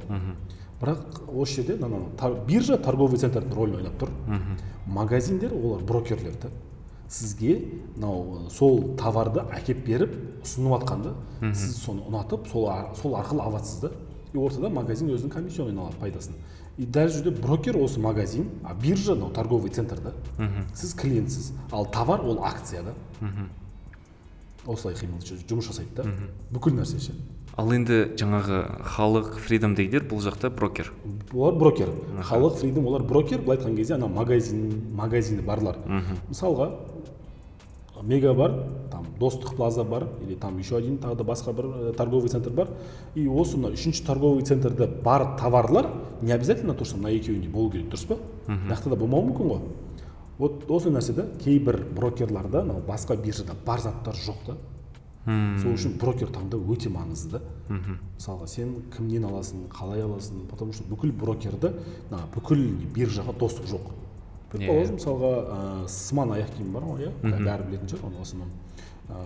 Бірақ осы жерде тар- биржа торговый центрдің рөлін ойнап тұр. Магазиндер олар брокерлер да сізге мынау сол товарды әкеп беріп ұсынып жатқан да сіз соны ұнатып сол, ар- сол арқылы аласыз да. И ортада магазин өзінің комиссионын алады пайдасын. И дәл жерде брокер осы магазин а биржа мынау торговый центр да сіз клиентсіз. Ал товар ол акция да. Осылай қимыл жұмыс жасайды да. Бүкіл нәрсе ше. Ал енді жаңағы халық фридом дегендер бұл жақта брокер. Олар брокер. Халық фридом олар брокер. Былай айтқан кезде ана магазин магазині барлар. Мысалға мега бар там достық плаза бар или там еще один тағы да басқа бір э, торговый центр бар. И осы мына үшінші торговый центрде бар товарлар не обязательно то что мына екеуінде болу керек дұрыс па? Мына да болмауы мүмкін ғой. Вот осы нәрседе кейбір брокерларда мынау басқа биржада бар заттар жоқ та. Сол үшін брокер таңдау өте маңызды. Да мысалға сен кімнен аласың қалай аласың? Потому что бүкіл брокерді мына бүкіл биржаға доступ жоқ. Предположим мысалға ә, сыман аяқ киім бар ғой иә? Бәрі білетін шығар оны в основном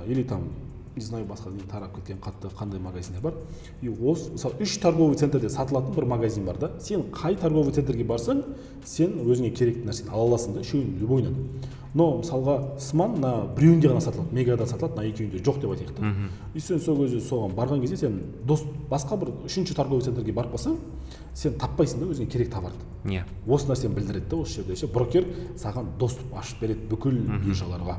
или там не знаю басқа не тарап кеткен қатты қандай магазиндер бар. И осы мысалы үш торговый центрде сатылатын бір магазин бар да. Сен қай торговый центрге барсаң сен өзіңе керекті нәрсені ала аласың да үшеуінің любойынан но мысалға сман мына біреуінде ғана сатылады мегада сатылады мына екеуінде жоқ деп айтайық та. И сен сол кезде соған барған кезде сен дос басқа бір үшінші торговый центрге барып қалсаң сен таппайсың да өзіңе керек товарды. Иә. Осы нәрсені білдіреді да осы жерде ше. Брокер саған доступ ашып береді бүкіл биржаларға.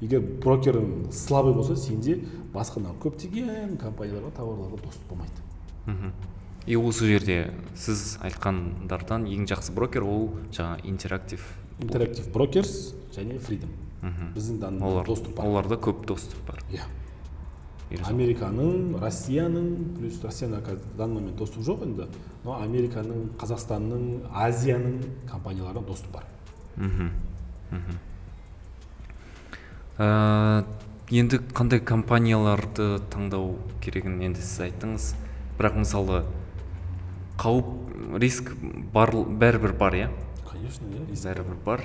Егер брокерің слабый болса сенде басқа мына көптеген компанияларға товарларға доступ болмайды. Мхм. И осы жерде сіз айтқандардан ең жақсы брокер ол жаңа интерактив интерактив брокерс және фридом біздің данный олар доступ бар. оларда көп доступ бар. Иә. Ережеп. американың россияның плюс россияның қазір данный момент доступ жоқ енді. Но американың қазақстанның азияның компанияларына доступ бар. Мхм мхм ә, енді қандай компанияларды таңдау керегін енді сіз айттыңыз. Бірақ мысалы қауіп риск бар бәрібір бар иә? Конечно иә бәрібір бар.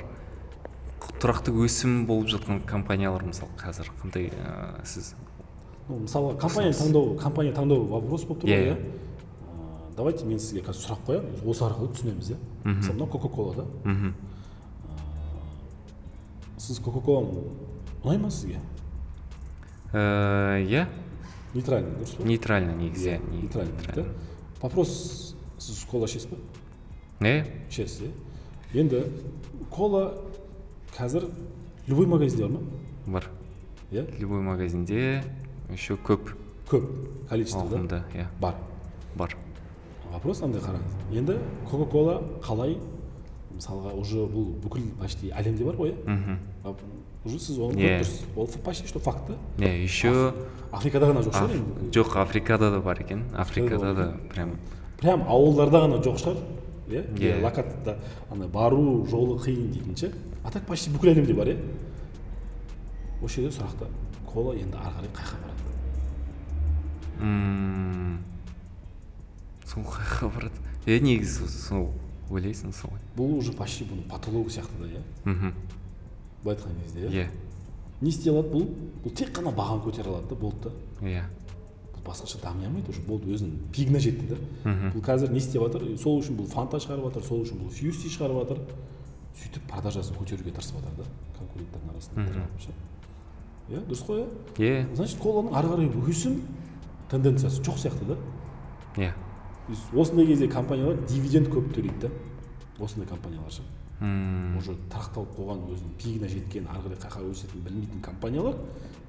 Тұрақты өсім болып жатқан компаниялар мысалы қазір қандай ә, сіз? Ну мысалға компания таңдау компания таңдау вопрос болып тұр ғой Иә, иә. Ә, давайте мен сізге қазір сұрақ қоямын осы арқылы түсінеміз иә. Мысалы мынау кока кола да мхм сіз кока коланы ұнай ма сізге? Иә нейтральный дұрыс па? Нейтрально негізі Иә, нейтральный да. Вопрос сіз кола ішесіз ба иә ішесіз иә. Енді кола қазір любой магазинде бар ма бар иә любой магазинде еще көп көп количество да? Иә бар. Бар. Вопрос мынандай қараңыз. Енді кока кола қалай? Мысалға уже бұл бүкіл почти әлемде бар ғой иә мхм уже сіз оны Иә. көріп тұрсыз. Ол почти что факт та не еще африкада ғана жоқ шығар енді. жоқ африкада да бар екен. Африкада да прям. Прям ауылдарда ғана жоқ шығар. Иә Иә. локатта ана бару жолы қиын дейтін ше а так почти бүкіл әлемде бар иә осы жерде сұрақта кола енді ары қарай қай жаққа барады сол қаяққа барады е негізі сол ойлайсың солай бұл уже почти бұның патологы сияқты да иә мхм былай айтқан кезде иә иә не істей алады бұл бұл тек қана бағаны көтере алады да болды да иә басқаша дами алмайды уже болды өзінің пигіне жетті да. Бұл қазір не істеп жатыр? Сол үшін бұл фанта шығарып жатыр сол үшін бұл фьюсти шығарып жатыр. Сөйтіп продажасын көтеруге тырысып жатыр да конкуренттардың арасында иә дұрыс қой иә? Иә значит коланың ары қарай өсім тенденциясы жоқ сияқты да. Иә осындай кезде компаниялар дивиденд көп төлейді да. Осындай компаниялар ше уже тұрақталып қойған өзінің пигіне жеткен ары қарай қай жаққа өсетінін білмейтін компаниялар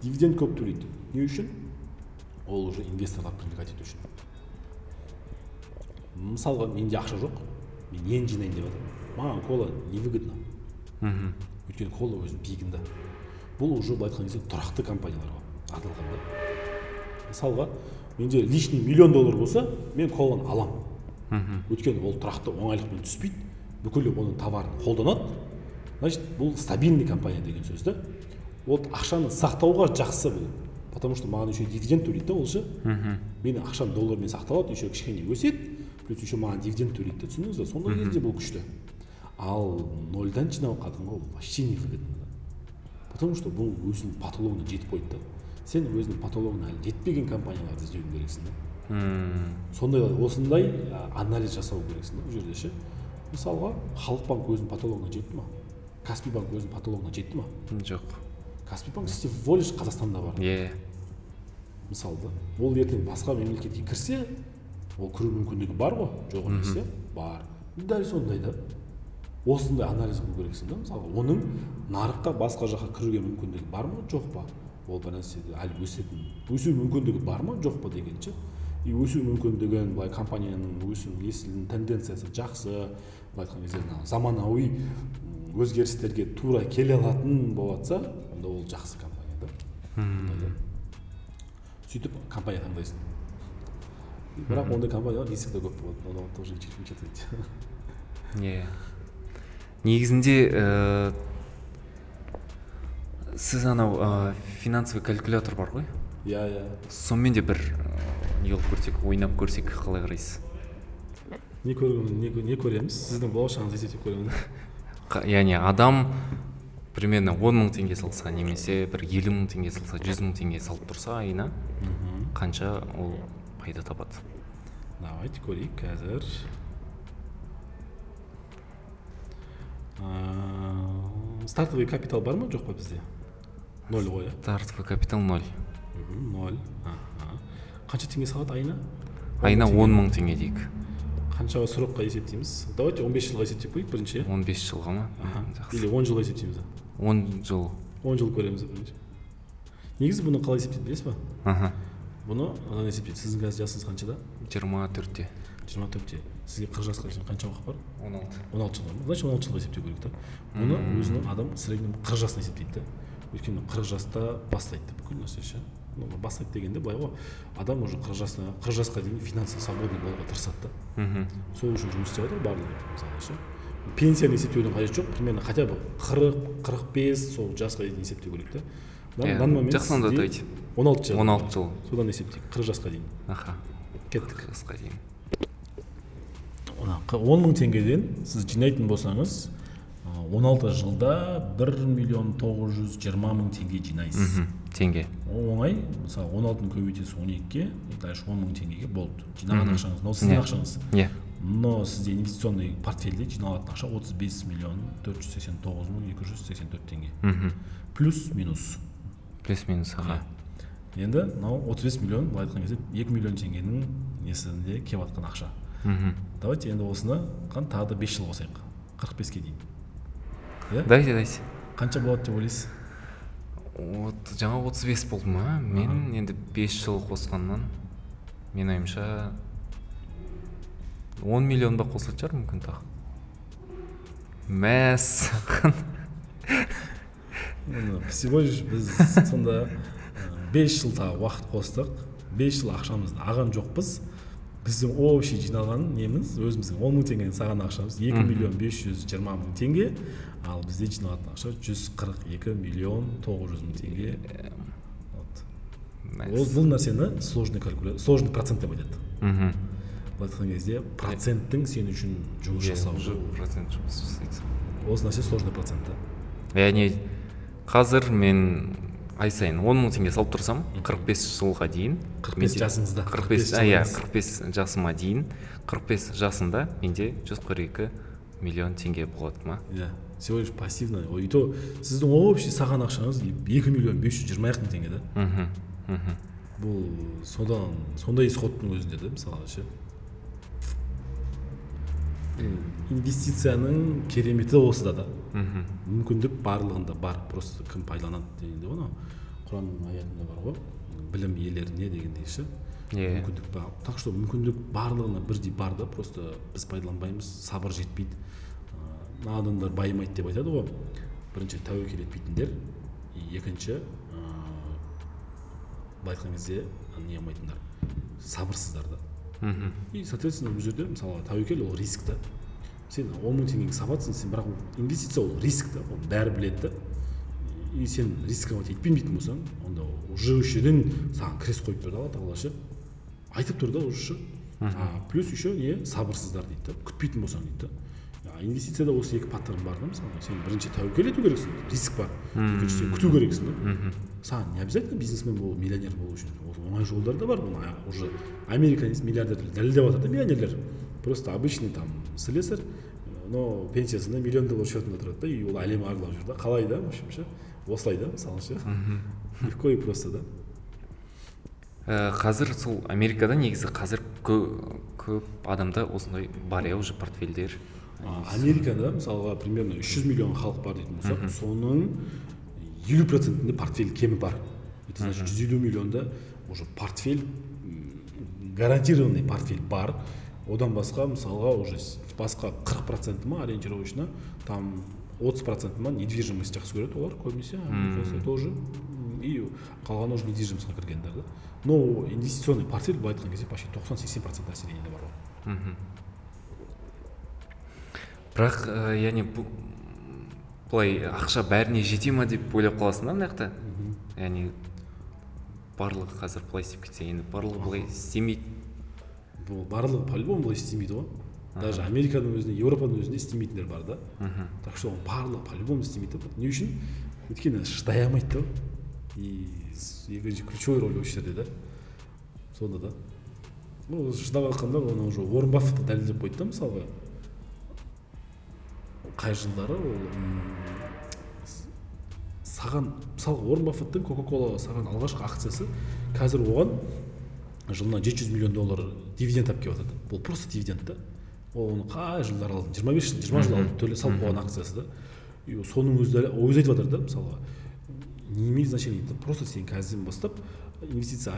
дивиденд көп төлейді. Не үшін? Ол уже инвесторларды привлекать ету үшін. Мысалға менде ақша жоқ мен нені жинайын деп жатырмын маған кола невыгодно. Мхм. Өйткені кола өзінің пигінде бұл уже былай айтқан кезде тұрақты компаниялар ғой аталған да. Мысалға менде лишний миллион доллар болса мен коланы аламын. Мхм. Өйткені ол тұрақты оңайлықпен түспейді. Бүкіл оның товарын қолданады. Значит бұл стабильный компания деген сөз да ол ақшаны сақтауға жақсы бұл. Потому что маған еще дивиденд төлейді да ол ше. Менің ақшам доллармен сақталады еще кішкене өседі плюс еще маған дивиденд төлейді да түсіндіңіз ба сондай кезде бұл күшті. Ал нольдан жинап кәдімгі ол вообще невыгодно да. Потому что бұл өзінің потологына жетіп қойды да. Сен өзінің потологына әлі жетпеген компанияларды іздеуің керексің да. Сондай осындай анализ жасау керексің да бұл жерде ше. Мысалға халық банк өзінің потологына жетті ма? Каспий банк өзінің потологына жетті ма? Жоқ. Каспий банк всего лишь қазақстанда бар. Иә мысалы да ол ертең басқа мемлекетке кірсе ол кіру мүмкіндігі бар ғой жоқ емес иә бар. Дәл сондай да. Осындай анализ қылу керексің да мысалы оның нарыққа басқа жаққа кіруге мүмкіндігі бар ма? Жоқ па? Ол бір нәрседе әлі өсетін. Өсу мүмкіндігі бар ма? Жоқ па деген ше и өсу мүмкіндігін былай компанияның өсу несінің тенденциясы жақсы. Былай айтқан кезде мына заманауи өзгерістерге тура келе алатын болып жатса онда ол жақсы компания да. Сөйтіп компания таңдайсың бірақ ондай компаниялар те көп болады оны тоже учитывать иә негізінде ә, сіз анау ә, финансовый калькулятор бар ғой иә иә сонымен де бір ә, не қылып көрсек ойнап көрсек қалай қарайсыз не көрген не, не көреміз сіздің болашағыңызды есептеп көреміз Қа- яғни адам примерно он мың теңге салса немесе бір елу мың теңге салса жүз мың теңге салып тұрса айына қанша ол пайда табады? Давайте көрейік қазір. Ә, стартовый капитал бар ма? Жоқ па бізде? Ноль ғой иә стартовый капитал ноль. Ноль. Қанша теңге салады айына? Айына он мың теңге дейік. Қаншаға срокқа есептейміз? Давайте он бес жылға есептеп қояйық бірінші. он бес жылға ма? Или он жылға есептейміз он жыл. Он жыл көреміз бірінші негізі бұны қалай есептейді білесіз ба? Аха. Бұны мынаны есептейді? Сіздің қазір жасыңыз қаншада? Жиырма төртте. Жиырма төртте. Сізге қырық жасқа шейін қанша уақыт бар? Он алты. Он алты жыл бар значит он алты жылға есептеу керек та. Бұны өзінің адам в среднем қырық жасына есептейді да. Өйткені қырық жаста бастайды бүкіл нәрсе ше. Ну бастайды дегенде былай ғой. Адам уже қырық жасына қырық жасқа дейін финансово свободный болуға тырысады да. Мхм сол үшін жұмыс істеп жатыр барлығы мысалы ше. Пенсияны есептеудің қажеті жоқ. Примерно хотя бы қырық қырық бес сол жасқа дейін есептеу керек та на данный момент айтады. он алты жыл. он алты жыл. Содан есептейік. қырық жасқа дейін. Аха. Кеттік. қырық жасқа дейін. Он мың теңгеден сіз жинайтын болсаңыз он алты жылда бір миллион тоғыз жүз жиырма мың теңге жинайсыз. Теңге. Оңай. Мысалы он алтыны көбейтесіз он екіге дальше он мың теңгеге болды. Жинаған ақшаңыз но сіздің Иә. ақшаңыз. Иә. Но сізде инвестиционный портфельде жиналатын ақша отыз бес миллион төрт жүз сексен тоғыз мың екі жүз сексен төрт теңге. Мхм. Плюс минус плюс минус аха енді мынау отыз бес миллион былай айтқан кезде екі миллион теңгенің несінде келіп жатқан ақша. Мхм. Давайте енді осыны қан тағы да бес жыл қосайық. қырық беске дейін. Иә? Дайте дайте қанша болады деп ойлайсыз? Вот жаңа отыз бес болды ма? Мен енді бес жыл қосқаннан менің ойымша он миллион ба қосылатын шығар мүмкін тағы. Мәссаған всего лишь біз сонда бес жыл тағы уақыт қостық. Бес жыл ақшамызды алған жоқпыз. Біздің общий жиналған неміз өзіміздің он мың теңгені салған ақшамыз екі миллион бес жүз жиырма мың теңге ал бізде жиналатын ақша жүз қырық екі миллион тоғыз жүз мың теңге. Вот. ол бұл нәрсені сложный калькуля сложный процент деп айтады. Мхм. Былай айтқан кезде проценттің сен үшін жұмыс Иә, жасауы уже процент жұмыс жасайды. Осы нәрсе сложный процент та яғни қазір мен ай сайын он мың теңге салып тұрсам қырық бес жылға дейін 45 менде- жасыңызда, 45 45 иә қырық бес жасыма дейін қырық бес жасымда менде жүз қырық екі миллион теңге болады ма? Иә всего лишь пассивно. И то сіздің общий салған ақшаңыз екі миллион бес жүз жиырма екі мың теңге да? Мхм мхм бұл содан сондай исходтың өзінде да мысалы ше? Инвестицияның кереметі осыда да мхм. Мүмкіндік барлығында бар просто кім пайдаланады дегенде ғой анау. Құранның аятында бар ғой білім иелеріне дегендей ше иә. Мүмкіндік бар. Так что мүмкіндік барлығына бірдей бар да просто біз пайдаланбаймыз сабыр жетпейді. Мына адамдар байымайды деп айтады ғой. Бірінші тәуекел етпейтіндер екінші ыыы, былай айтқан кезде не қылмайтындар сабырсыздар да. Мхм и соответственно бұл жерде мысалы тәуекел ол риск та сен он мың теңгеңді салып жатрсың сен бірақ ол инвестиция ол риск та оны бәрі біледі да и сен рисковать етпемейтін болсаң онда уже осы жерден саған крест қойып тұр да алла тағала ше айтып тұр да уже ше а, плюс еще не сабырсыздар дейді да күтпейтін болсаң дейді да инвестицияда осы екі паттерн бар да мысалы сен бірінші тәуекел ету керексің риск бар екінші сен күту керексің да саған не обязательно бизнесмен болу миллионер болу үшін ол оңай жолдар да бар бұны уже американец миллиардерлер дәлелдеп жатыр да миллионерлер просто обычный там слесарь но пенсиясында миллион доллар счетында тұрады да и ол әлем аралап жүр да қалай да в общем ше осылай да мысалы ше легко и просто да Ә, қазір сол америкада негізі қазір көп, көп адамда осындай бар иә уже портфельдер. Америкада мысалға примерно 300 миллион халық бар дейтін болсақ соның елу процентінде портфель кемі бар это значит жүз елу миллионда уже портфель гарантированный портфель бар одан басқа мысалға уже басқа 40 проценті ма ориентировочно там 30 проценті ма недвижимость жақсы көреді. Олар көбінесе тоже и қалғаны уже недвижимостьқа кіргендер да. Но инвестиционный портфель былай айтқан кезде почти тоқсан сексен процент населениеде бар. Ғой бірақ ә, яғни былай ақша бәріне жете ма? деп ойлап қаласың да мына жақта. Яғни барлығы қазір былай істеп кетсе енді барлығы былай істемейді. Бұл барлығы по любому былай істемейді ғой. Даже американың өзінде еуропаның өзінде істемейтіндер бар да. Так что оның барлығы по любому істемейді да. Не үшін? Өйткені шыдай алмайды да. И екінші ключевой роль осы жерде да. Сонда да. Ну шыдап жатқанда оны уже уоррен баффет дәлелдеп қойды да мысалға. Қай жылдары ол саған мысалы уоррен баффеттің кока колаға салған алғашқы акциясы қазір оған жылына жеті жүз миллион доллар дивиденд алып келіп жатады бұл просто дивиденд да ол оны қай жылдары алдын? жиырма бес жыл жиырма жыл алдын төле салып қойған акциясы да. И соның өзі өзі айтып жатыр да мысалға. Не имеет значения дейді? Просто сен қазірден бастап инвестиция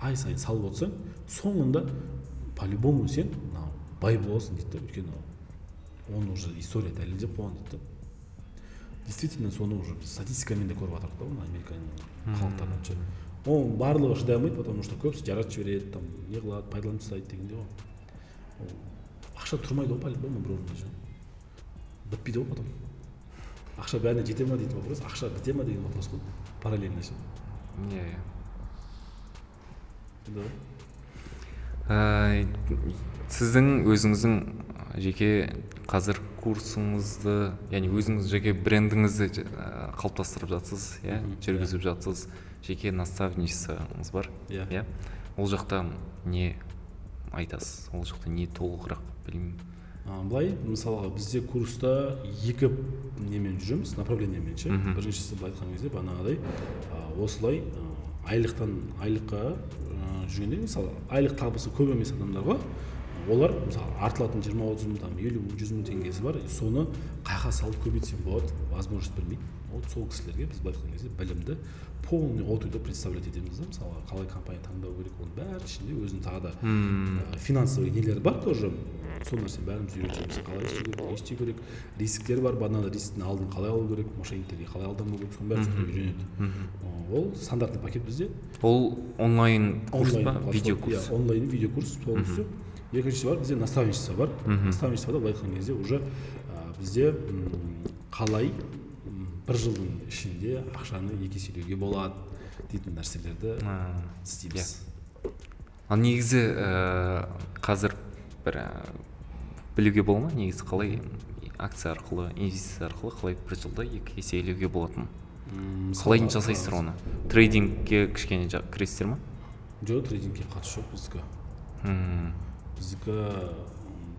ай сайын салып отырсаң соңында по любому сен мынау бай боласың дейді да өйткені оны уже история дәлелдеп қойған дейді да действительно соны уже статистикамен де көріп жатырмық та оны американың халықтарынан ше оның барлығы шыдай алмайды потому что көбісі жаратып жібереді там не қылады пайдаланып тастайды дегендей ғой ол ақша тұрмайды ғой по любому бір орында ше бітпейді ғой потом. Ақша бәріне жете ма дейтін вопрос ақша біте ма деген вопрос қой параллельно ше иә иә сіздің өзіңіздің жеке қазір курсыңызды яғни өзіңіз жеке брендіңізді ә, қалыптастырып жатсыз иә Мгм, жүргізіп жатсыз жеке наставничествоңыз бар Иә. иә. Ол жақта не айтасыз? Ол жақта не толығырақ білмеймін. Былай мысалға бізде курста екі немен жүреміз направлениемен ше? Біріншісі былай айтқан кезде бағанағыдай осылай айлықтан айлыққа жүргенде мысалы айлық табысы көп емес адамдарға олар мысалы артылатын жиырма отыз мың там елу мың жүз мың теңгесі бар. Соны қайға салып көбейтсем болады? Возможность білмейді вот сол кісілерге біз былай айтқан кезде білімді полный от до представлять етеміз да. Мысалға қалай компания таңдау керек оның бәрі ішінде өзінің тағы да ә, финансовый нелері бар тоже. Сол нәрсені бәріміз үйретеміз. Қалай істеу керек не істеу керек рисктер бар. Бағанағыдай рисктің алдын қалай алу керек мошенниктерге қалай алданбау керек соның бәрін үйренеді. Ол стандартный пакет бізде. Ол онлайн курс па? Платформа, видео иә, онлайн видеокурс полностью. Екіншісі бар бізде наставничество бар. Наставничествода былай айтқан кезде уже бізде қалай бір жылдың ішінде ақшаны екі еселеуге болады дейтін нәрселерді істейміз. ал негізі ә, қазір бір білуге бола ма? Негізі қалай акция арқылы инвестиция арқылы қалай бір жылда екі еселеуге болатынын М, қалай жасайсыздар оны? Трейдингке кішкене кіресіздер ма? Жоқ трейдингке қатысы жоқ біздікі біздікі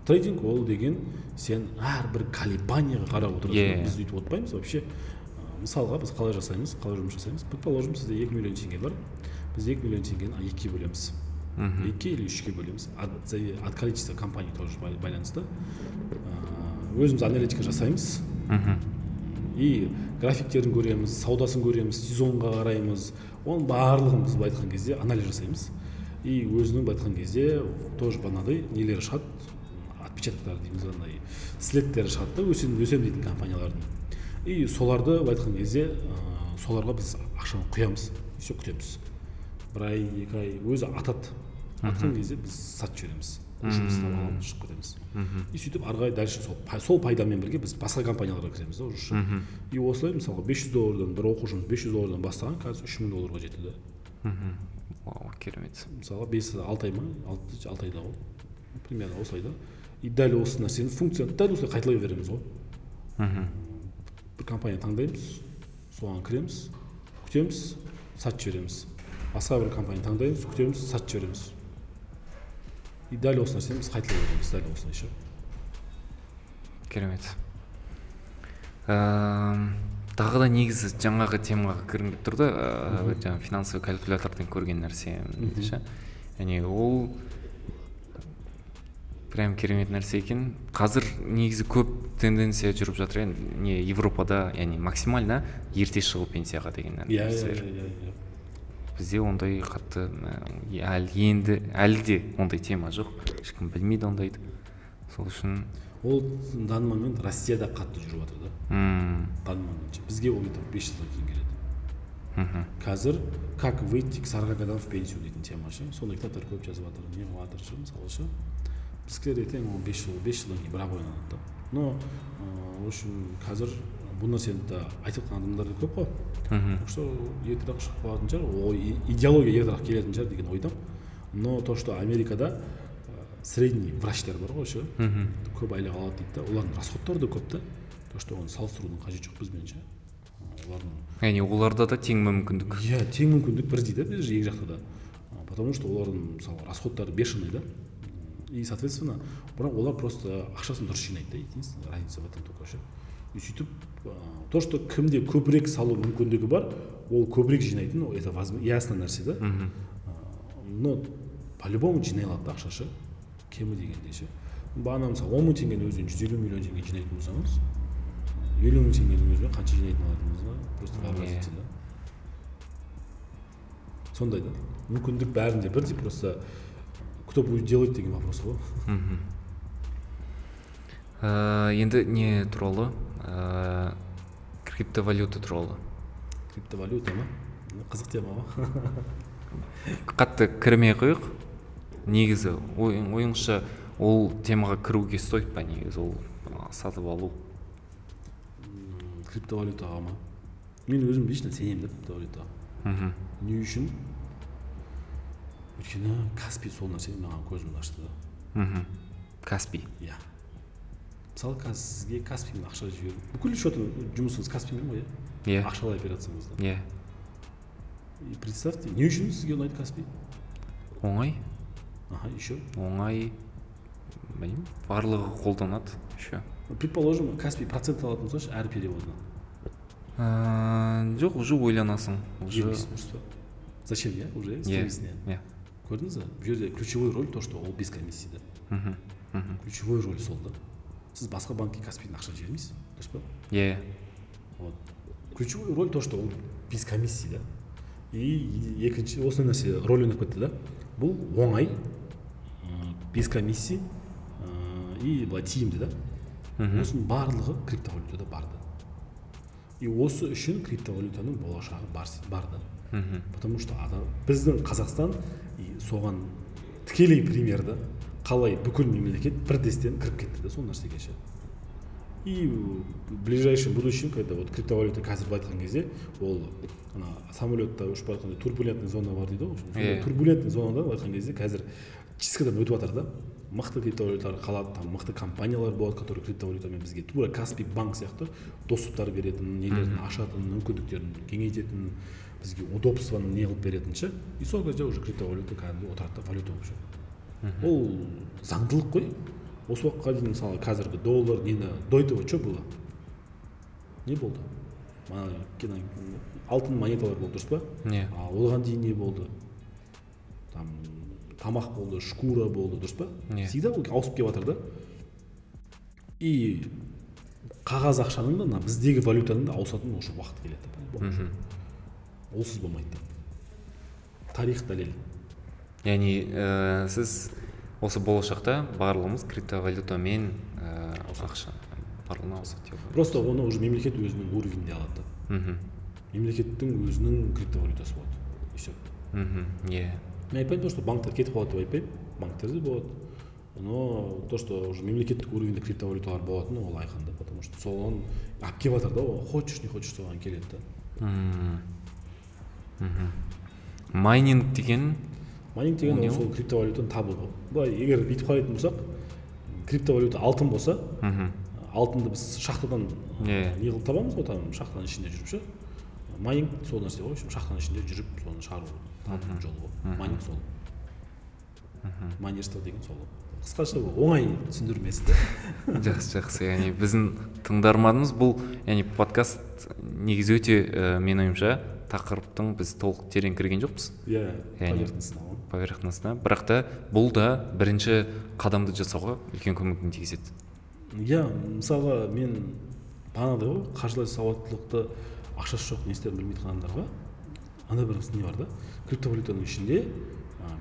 трейдинг ол деген сен әрбір колебанияға қарап отырасың. Иә. біз өйтіп отырмаймыз вообще мысалға біз қалай жасаймыз қалай жұмыс жасаймыз? Предположим сізде екі миллион теңге бар. Біз екі миллион теңгені екіге бөлеміз. Мхм екіге или үшке бөлеміз. От, от количества компаний тоже бай- байланысты. Өзіміз аналитика жасаймыз. Мхм и графиктерін көреміз саудасын көреміз сезонға қараймыз. Оның барлығын біз былай айтқан кезде анализ жасаймыз. И өзінің былай айтқан кезде тоже бағанағыдай нелері шығады. Отпечатоктары дейміз андай следтері шығады да өсем өсем дейтін компаниялардың. И соларды былай айтқан кезде ә, соларға біз ақшаны құямыз и все күтеміз. Бір ай екі ай өзі атады. Атқан кезде біз сатып жібереміз. Жұмысты аламыз шығып кетеміз. И сөйтіп ары қарай дальше сол, сол пайдамен бірге біз басқа компанияларға кіреміз да уже и осылай мысалға 500 доллардан бір оқу жұмыс 500 доллардан бастаған қазір үш мың долларға жетті да вау керемет. Мысалға бес алты ай ма? Алты, алты айда ғой примерно осылай да. И дәл осы нәрсені функцияны дәл осылай қайталай береміз ғой. Мхм. Бір компания таңдаймыз соған кіреміз күтеміз сатып жібереміз. Басқа бір компания таңдаймыз күтеміз сатып жібереміз. И дәл осы нәрсені біз қайталай береміз дәл осылайша. Керемет. Эм, тағы да негізі жаңағы темаға кіргім келіп тұр да жаңағы финансовый калькулятордан көрген нәрсе ше яғни ол прям керемет нәрсе екен. Қазір негізі көп тенденция жүріп жатыр енді не европада яғни максимально ерте шығу пенсияға деген иә иә нәрселер иә иә. Бізде ондай қатты әлі енді әлі де ондай тема жоқ. Ешкім білмейді ондайды. Сол үшін ол данный момент россияда қатты жүріп жатыр да. Данный бізге ол где-то бес жылдан кейін келеді. Мхм. Қазір как выйти к 40 годам в пенсию дейтін тема ше. Сондай кітаптар көп жазып жатыр не қылып жатыр ше мысалы ше. Біздікілер ертең ол бес жыл бес жылдан кейін бірақ ойланады да. Но в общем қазір бұл нәрсені де айтып жатқан адамдар да көп қой. Мхм. Так что шығып қалатын шығар. Ол идеология ертерек келетін шығар деген ойдамын. Но то что америкада средний врачтар бар ғой ше көп айлық алады дейді да. Олардың расходтары да көп та. То что оны салыстырудың қажеті жоқ бізбен ше. Олардың яғни оларда да тең мүмкіндік. Иә тең мүмкіндік бірдей да біз екі жақта да. Потому что олардың мысалы расходтары бешеный да. И соответственно бірақ олар просто ақшасын дұрыс жинайды да единственная разница в этом только ше и сөйтіп то что кімде көбірек салу мүмкіндігі бар ол көбірек жинайтын это ясно нәрсе да. Но по любому жинай алады да ақша ше кемі дегенде ше бағана мысалы он мың теңгенің өзінен жүз елу миллион теңге жинайтын болсаңыз елу мың теңгенің өзінен қанша жинайтын алатыныңызға просто вообразите да сондай да мүмкіндік бәрінде бірдей просто кто будет делать деген вопрос ғой мхм Ә, енді не туралы ә, криптовалюта туралы криптовалюта ма қызық тема ғой қатты кірмей ақ қояйық негізі ойың, ойыңызша ол темаға кіруге стоит па негізі ол сатып алу? Криптовалютаға ма? Мен өзім лично сенемін да криптовалютаға. Мхм. Не үшін? Өйткені каспи сол нәрсе маған көзімді ашты да. Мхм. Каспи иә. Мысалы қазір сізге каспимен ақша жіберу бүкіл счетың жұмысыңыз каспимен ғой иә? Иә. Ақшалай операцияңызда. Иә. И представьте не үшін сізге ұнайды каспи оңай. Аха еще оңай білмеймін барлығы қолданады еще предположим каспи процент алатын болсашы әр переводынан жоқ уже ойланасың уже зачем иә уже істемейсің иә көрдіңіз ба бұл жерде ключевой роль то что ол без комиссии да? Мхм мхм ключевой роль сол да? Сіз басқа банкке каспимен ақша жібермейсіз дұрыс па? Иә вот. Ключевой роль то что ол без комиссии да? И екінші осы нәрсе роль ойнап кетті да? Бұл оңай ы, без комиссии ы, и былай тиімді да. Осының барлығы криптовалютада бар да и осы үшін криптовалютаның болашағы бар, бар да мхм. Потому что адам біздің қазақстан и соған тікелей пример да қалай бүкіл мемлекет бір дестен кіріп кетті да сол нәрсеге ше и в ближайшем будущем когда вот криптовалюта қазір былай айтқан кезде ол ана самолетта ұшып бара жатқанда турбулентный зона бар дейді ғой Иә. турбулентный зонада былай айтқан кезде қазір чисткадан өтіп жатыр да. Мықты криптовалюталар қалады там мықты компаниялар болады которые криптовалютамен бізге тура каспи банк сияқты доступтар беретін нелерін ашатын мүмкіндіктерін кеңейтетін бізге удобствоны не қылып беретін ше и сол кезде уже криптовалюта кәдімгі отырады да валюта болып ше ол заңдылық қой осы уақытқа дейін мысалы қазіргі доллар нені до этого что было? Не болды? Алтын монеталар болды дұрыс па? Иә а оған дейін не болды? Тамақ болды шкура болды дұрыс па? Иә. всегда ол ауысып келіп жатыр да. И қағаз ақшаның да мына біздегі валютаның да ауысатын уже уақыт келеді олсыз болмайды тарих дәлел. Яғни ә, сіз осы болашақта барлығымыз криптовалютамен ә, ақша барлығына ауысады деп просто оны уже мемлекет өзінің уровенінде алады да. Мхм. Мемлекеттің өзінің криптовалютасы болады. И все мхм. Иә. Мен айтпаймын то что банктар кетіп қалады деп айтпаймын банктерде болады но то что уже мемлекеттік уровеньде криптовалюталар болатыны ол айқын да потому что соған алып келіп жатыр да ол хочешь не хочешь соған келеді да мхм майнинг деген майнинг деген Ол сол криптовалютаны табу ғой былай егер бүйтіп қарайтын болсақ криптовалюта алтын болса мхм алтынды біз шахтадан Иә. не қылып табамыз ғой там шахтаның ішінде жүріп ше майнинг сол нәрсе ғой в общем шахтаның ішінде жүріп соны шығару табу жолы ғой майнинг сол майнерство деген сол ғой қысқаша оңай түсіндірмесі да жақсы жақсы. Яғни біздің тыңдарманымыз бұл яғни подкаст негізі өте ә, менің ойымша тақырыптың біз толық терең кірген жоқпыз. Иә поверхностно ғой. поверхностно. Бірақ та бұл да бірінші қадамды жасауға үлкен көмегін тигізеді. Иә мысалға мен бағанағыдай ғой қаржылай сауаттылықты ақшасы жоқ не істерін білмейтін адамдарға. Андай бір не бар да. Криптовалютаның ішінде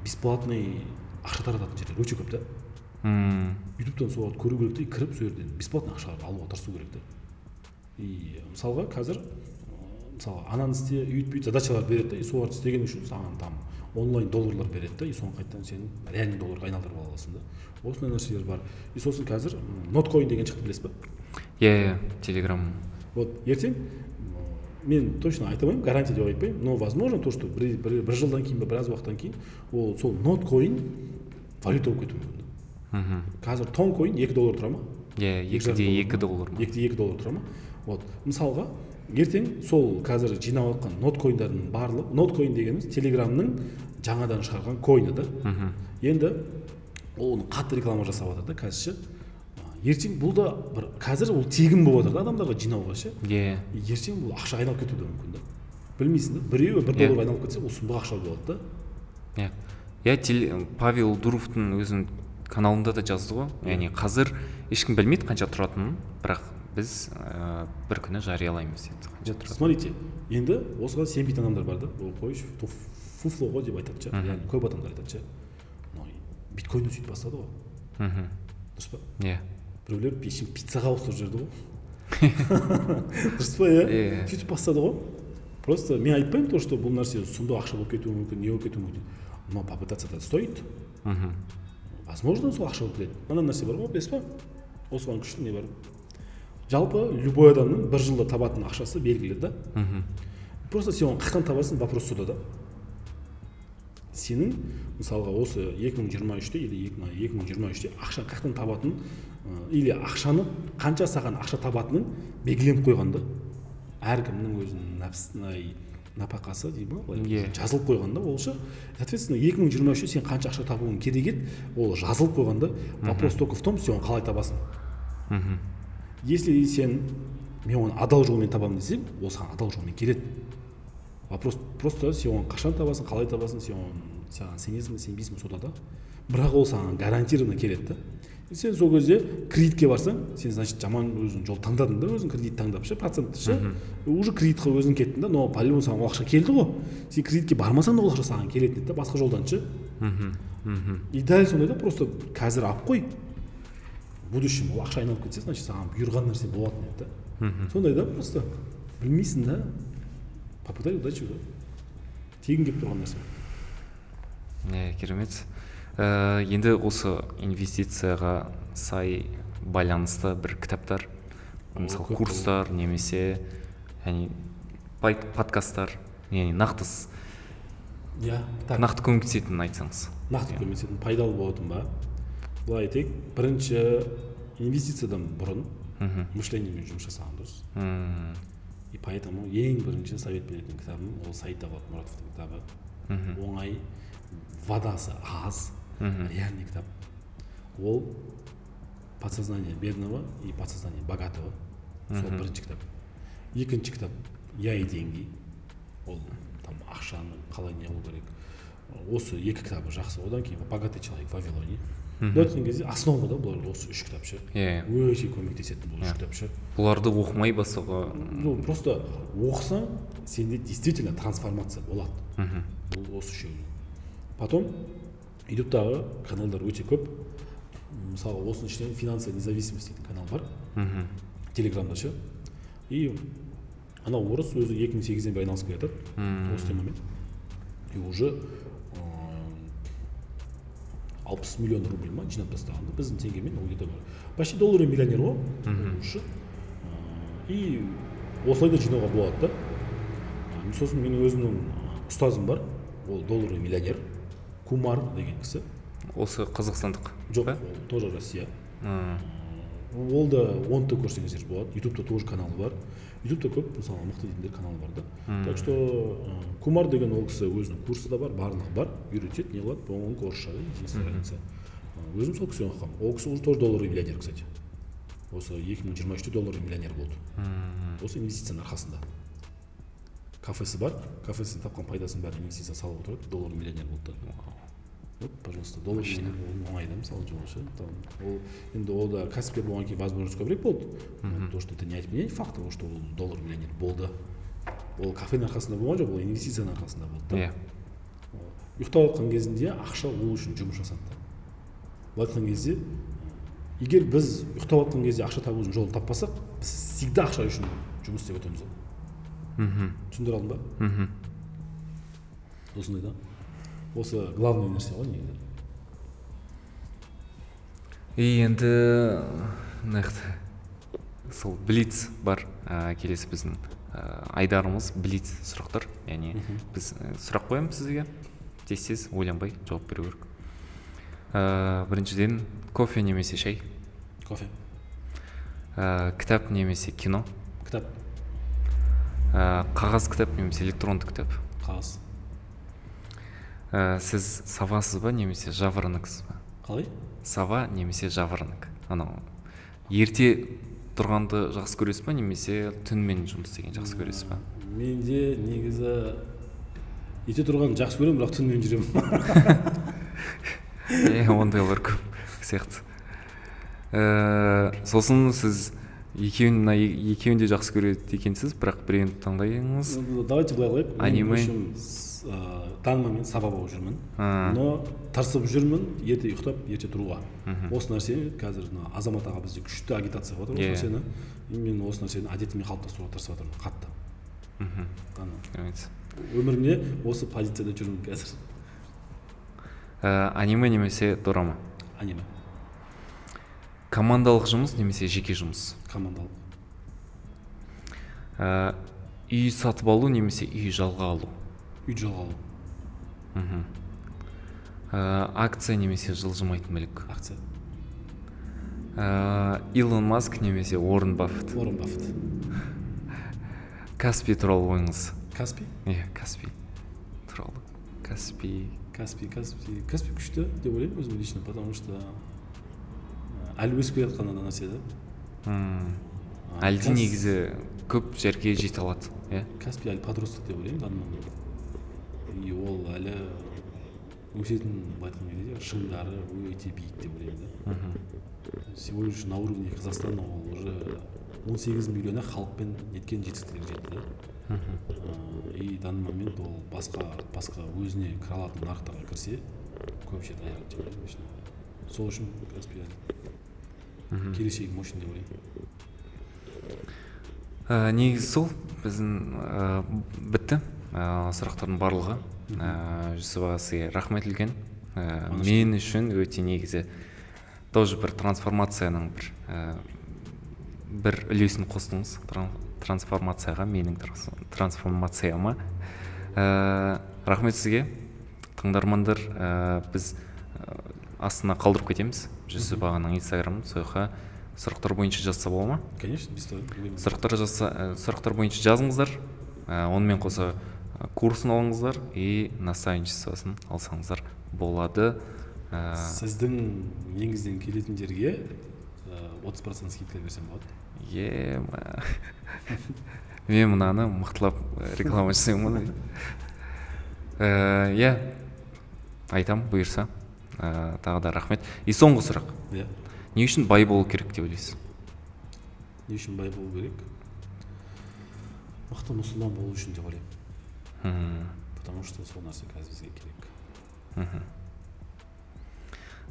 бесплатный ақша тарататын жерлер өте көп та мм. Ютубтан соларды көру керек те кіріп сол жерден бесплатно ақша алуға тырысу керек та и мысалға қазір мысалы ананы істе үйт бүйт задачалар береді да и соларды істеген үшін саған там онлайн долларлар береді да и соны қайтадан сен реальный долларға айналдырып ала аласың да. Осындай нәрселер бар. И сосын қазір ноткоин деген шықты білесіз ба иә иә телеграм. Вот ертең мен точно айта алмаймын гарантия деп айтпаймын. Но возможно то что бір, бір, бір жылдан кейін ба біраз уақыттан кейін ол сол ноткоин валюта болып кетуі мүмкін. Мхм. Қазір тонкоин екі доллар тұра ма? Иә Екі екі де екі доллар ма? Екі де екі доллар тұра ма? Вот. Мысалға ертең сол қазір жинап жатқан ноткоиндардың барлығы ноткоин дегеніміз телеграмның жаңадан шығарған койны да. Мхм. Енді оны қатты реклама жасап жатыр да қазір ше. Ертең бұл да бір қазір ол тегін болып жатыр да адамдарға жинауға ше? Иә И ертең бұл ақша айналып кетуі де мүмкін да. Білмейсің да біреуі бір долларға айналып кетсе ол сұмдық ақша болады да. Иә иә павел дуровтың өзінің каналында да жазды ғой. Яғни қазір ешкім білмейді қанша тұратынын бірақ біз ә, бір күні жариялаймыз деді қанша тұратынын. смотрите енді осыған сенбейтін адамдар бар да. Ол қойшы фуфло ғой деп айтады ше. Яғни көп адамдар айтады ше. Мынау биткоинді сөйтіп бастады ғой. Мхм. Дұрыс па? Иә біреулер пешін пиццаға ауыстырып жіберді ғой дұрыс па иә Иә. сөйтіп бастады ғой просто мен айтпаймын то что бұл нәрсе сұмдық ақша болып кетуі мүмкін не болып кетуі мүмкін но попытаться то стоит мхм возможно сол ақша болып келеді мына нәрсе бар ғой білесіз ба осыған күшті не бар жалпы любой адамның бір жылда табатын ақшасы белгілі да мхм просто сен оны қаяқтан табасың вопрос сода да сенің мысалға осы 2023-те или 2023-те ақша қаяқтан табатын ы, или ақшаны қанша саған ақша табатынын белгіленіп қойған да. Әркімнің өзінің нәпсі напақасы дей ма былай. Иә. жазылып қойған да ол ше. Соответственно 2023-те сен қанша ақша табуың керек еді ол жазылып қойған да. Вопрос только в том сен оны қалай табасың? Мхм. Если сен мен оны адал жолмен табамын десең ол саған адал жолмен келеді. Вопрос просто сен оны қашан табасың қалай табасың сен оны саған сенесің бе сенбейсің бе сода да? Бірақ ол саған гарантированно келеді да. Сен сол кезде кредитке барсаң сен значит жаман өзің жол таңдадың да өзің кредит таңдап ше процентті ше. Уже кредитқа өзің кеттің да но по любому саған ол ақша келді ғой. Сен кредитке бармасаң да ол ақша саған келетін еді да басқа жолдан ше. И дәл сондай да просто қазір алып қой. В будущем ол ақша айналып кетсе значит саған бұйырған нәрсе болатын еді да. Сондай да просто білмейсің да. Попытай удачу да тегін келіп тұрған нәрсе иә керемет. Ә, енді осы инвестицияға сай байланысты бір кітаптар мысалы курстар немесе яғни подкасттар яғни нақты иә нақты көмектесетінін айтсаңыз. Нақты көмектесетін пайдалы болатын ба? Былай айтайық бірінші инвестициядан бұрын мышлениемен жұмыс жасаған дұрыс и поэтому ең бірінші совет беретін кітабым ол саид давлат мұратовтың кітабы мхм оңай водасы аз Мгм. реальный кітап ол подсознание бедного и подсознание богатого сол бірінші кітап екінші кітап я и деньги ол там ақшаны қалай не қылу керек осы екі кітабы жақсы. одан кейін богатый человек в вавилоне. Былай айтқан кезде основа да бұлар осы үш кітап ше иә өте көмектесетін бұл үш кітап ше бұларды оқымай бастауға ну просто оқысаң сенде действительно трансформация болады мхм бұл осы үшеуі потом ютубтағы каналдар өте көп мысалы осының ішінен финансовая независимость дейтін канал бар мхм телеграмда ше и анау орыс өзі 2008-ден бері айналысып келе жатады Мм. осы темамен и уже алпыс миллион рубль ма жинап тастаған да біздің теңгемен ол где то почти долларовый миллионер ғой. Ыыы, и осылай да жинауға болады да. Сосын менің өзімнің ұстазым бар. Ол долларовый миллионер. Кумар деген кісі. Осы қазақстандық жоқ ол тоже россия. Ол да онты көрсеңіздер болады. Ютубта тоже каналы бар. Ютубта көп мысалы мықты дейтіндер каналы бар да. Так что кумар деген ол кісі өзінің курсы да бар барлығы бар. Үйретеді не қылады по-моему орысша единственная өзім сол кісіден оқығанмын. Ол кісі уже тоже долларовый миллионер кстати. Осы екі мың жиырма үште долларовый миллионер болды. Осы инвестицияның арқасында. Кафесі бар. Кафесінен тапқан пайдасын бәрін инвестиция салып отырады долларовый миллионер болды да. Вот пожалуйста доллар болу оңай да мысалы жолы ше там. Ол енді ол да кәсіпкер болғаннан кейін возможность көбірек болды то что это не отменяет факт того что ол доллар миллионер болды ол кафенің арқасында болған жоқ ол инвестицияның арқасында болды да. Иә ұйықтап жатқан кезінде ақша ол үшін жұмыс жасады. Да былай айтқан кезде егер біз ұйықтап жатқан кезде ақша табудың жолын таппасақ біз всегда ақша үшін жұмыс істеп өтеміз мхм түсіндіре алдым ба? Мхм осындай да. Осы главный нәрсе ғой негізі. И енді мына жақта сол блиц бар ә, келесі біздің ә, айдарымыз блиц сұрақтар. Яғни біз ә, сұрақ қоямыз сізге. Тез тез ойланбай жауап беру керек. Ә, біріншіден кофе немесе шай? Кофе. Ә, кітап немесе кино? Кітап. Ә, қағаз кітап немесе электронды кітап? Қағаз. Ә, сіз савасыз ба немесе жавороноксыз ба? Қалай? Сава немесе жаворонок анау. Ерте тұрғанды жақсы көресіз ба немесе түнмен жұмыс істегенді жақсы көресіз ба? Менде негізі ерте тұрғанды жақсы көремін бірақ түнімен жүремін. Иә ондайлар көп сияқты. Ііі сосын сіз екеуін мына екеуін де жақсы көреді екенсіз бірақ біреуін таңдайыңыз. Давайте былай Аниме. В общем, с- ә, таң момент саба болып жүрмін но тырысып жүрмін ерте ұйықтап ерте тұруға. Осы нәрсе қазір мына азамат аға бізде күшті агитация қылып жатыр Иә. осы нәрсені. И мен осы нәрсені әдетіме қалыптастыруға тырысып жатырмын қатты. Мхм. Өмірімде осы позицияда жүрмін қазір. Ііі, аниме немесе дорама? Аниме. Командалық жұмыс немесе жеке жұмыс? Командалық. Ііі, үй сатып алу немесе үй жалға алу? Үй жалға алу мхм. Ііі, акция немесе жылжымайтын мүлік? Акция. Ііі, илон маск немесе уоррен баффет? Уоррен баффет. Каспи туралы ойыңыз. Каспий? Иә каспи туралы. Каспи каспий каспий. Каспий күшті деп ойлаймын өзім лично потому что ә, әлі өсіп келе жатқан нәрсе да әлде негізі көп жерге жете алады иә? Каспий әлі подросток деп ойлаймын данный и ол әлі өсетін былай айтқан кезде шыңдары өте биік деп ойлаймын да. Мхм. Сегодня уже на уровне казахстана ол уже 18 миллиона халықпен неткен жетістіктерге жетті да. Ә, и данный момент ол басқа басқа өзіне кіре алатын нарықтарға кірсе жер даяр деп ойлаймын сол үшін каспий мхм. келешегі мощный деп ойлаймын. Ә, негізі сол біздің ә, бітті. Ә, сұрақтардың барлығы ә, жүсіп аға сізге рахмет үлкен. Ә, мен үшін өте негізі тоже бір трансформацияның бір ә, бір үлесін қостыңыз. Тран- трансформацияға менің трансформацияма. Ә, рахмет сізге. Тыңдармандар ә, біз ә, астына қалдырып кетеміз. Жүсіп ағаның инстаграмын сол жаққа сұрақтар бойынша жазса бола ма? Конечно сұрақтар жазса ә, сұрақтар бойынша жазыңыздар. Ә, онымен қоса курсын алыңыздар и наставничествосын алсаңыздар болады. Ә, сіздің негізден келетіндерге отыз процент скидка берсем болады. Е мен мынаны мықтылап ә, реклама жасаймын ғой иә. Айтамын бұйырса. Ә, тағы да рахмет. И соңғы сұрақ. Иә. Не үшін бай болу керек деп ойлайсыз? Не үшін бай болу керек? Мықты мұсылман болу үшін деп ойлаймын. Мхм. потому что сол нәрсе қазір бізге керек мхм.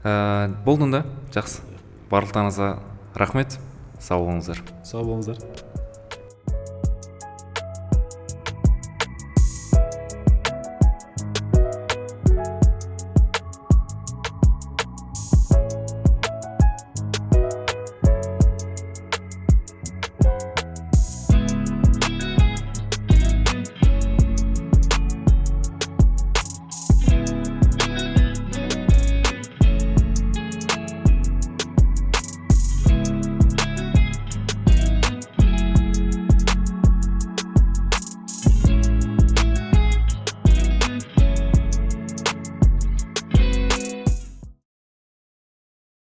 ә, болды онда жақсы. Барлықтарыңызға рахмет. Сау болыңыздар. Сау болыңыздар.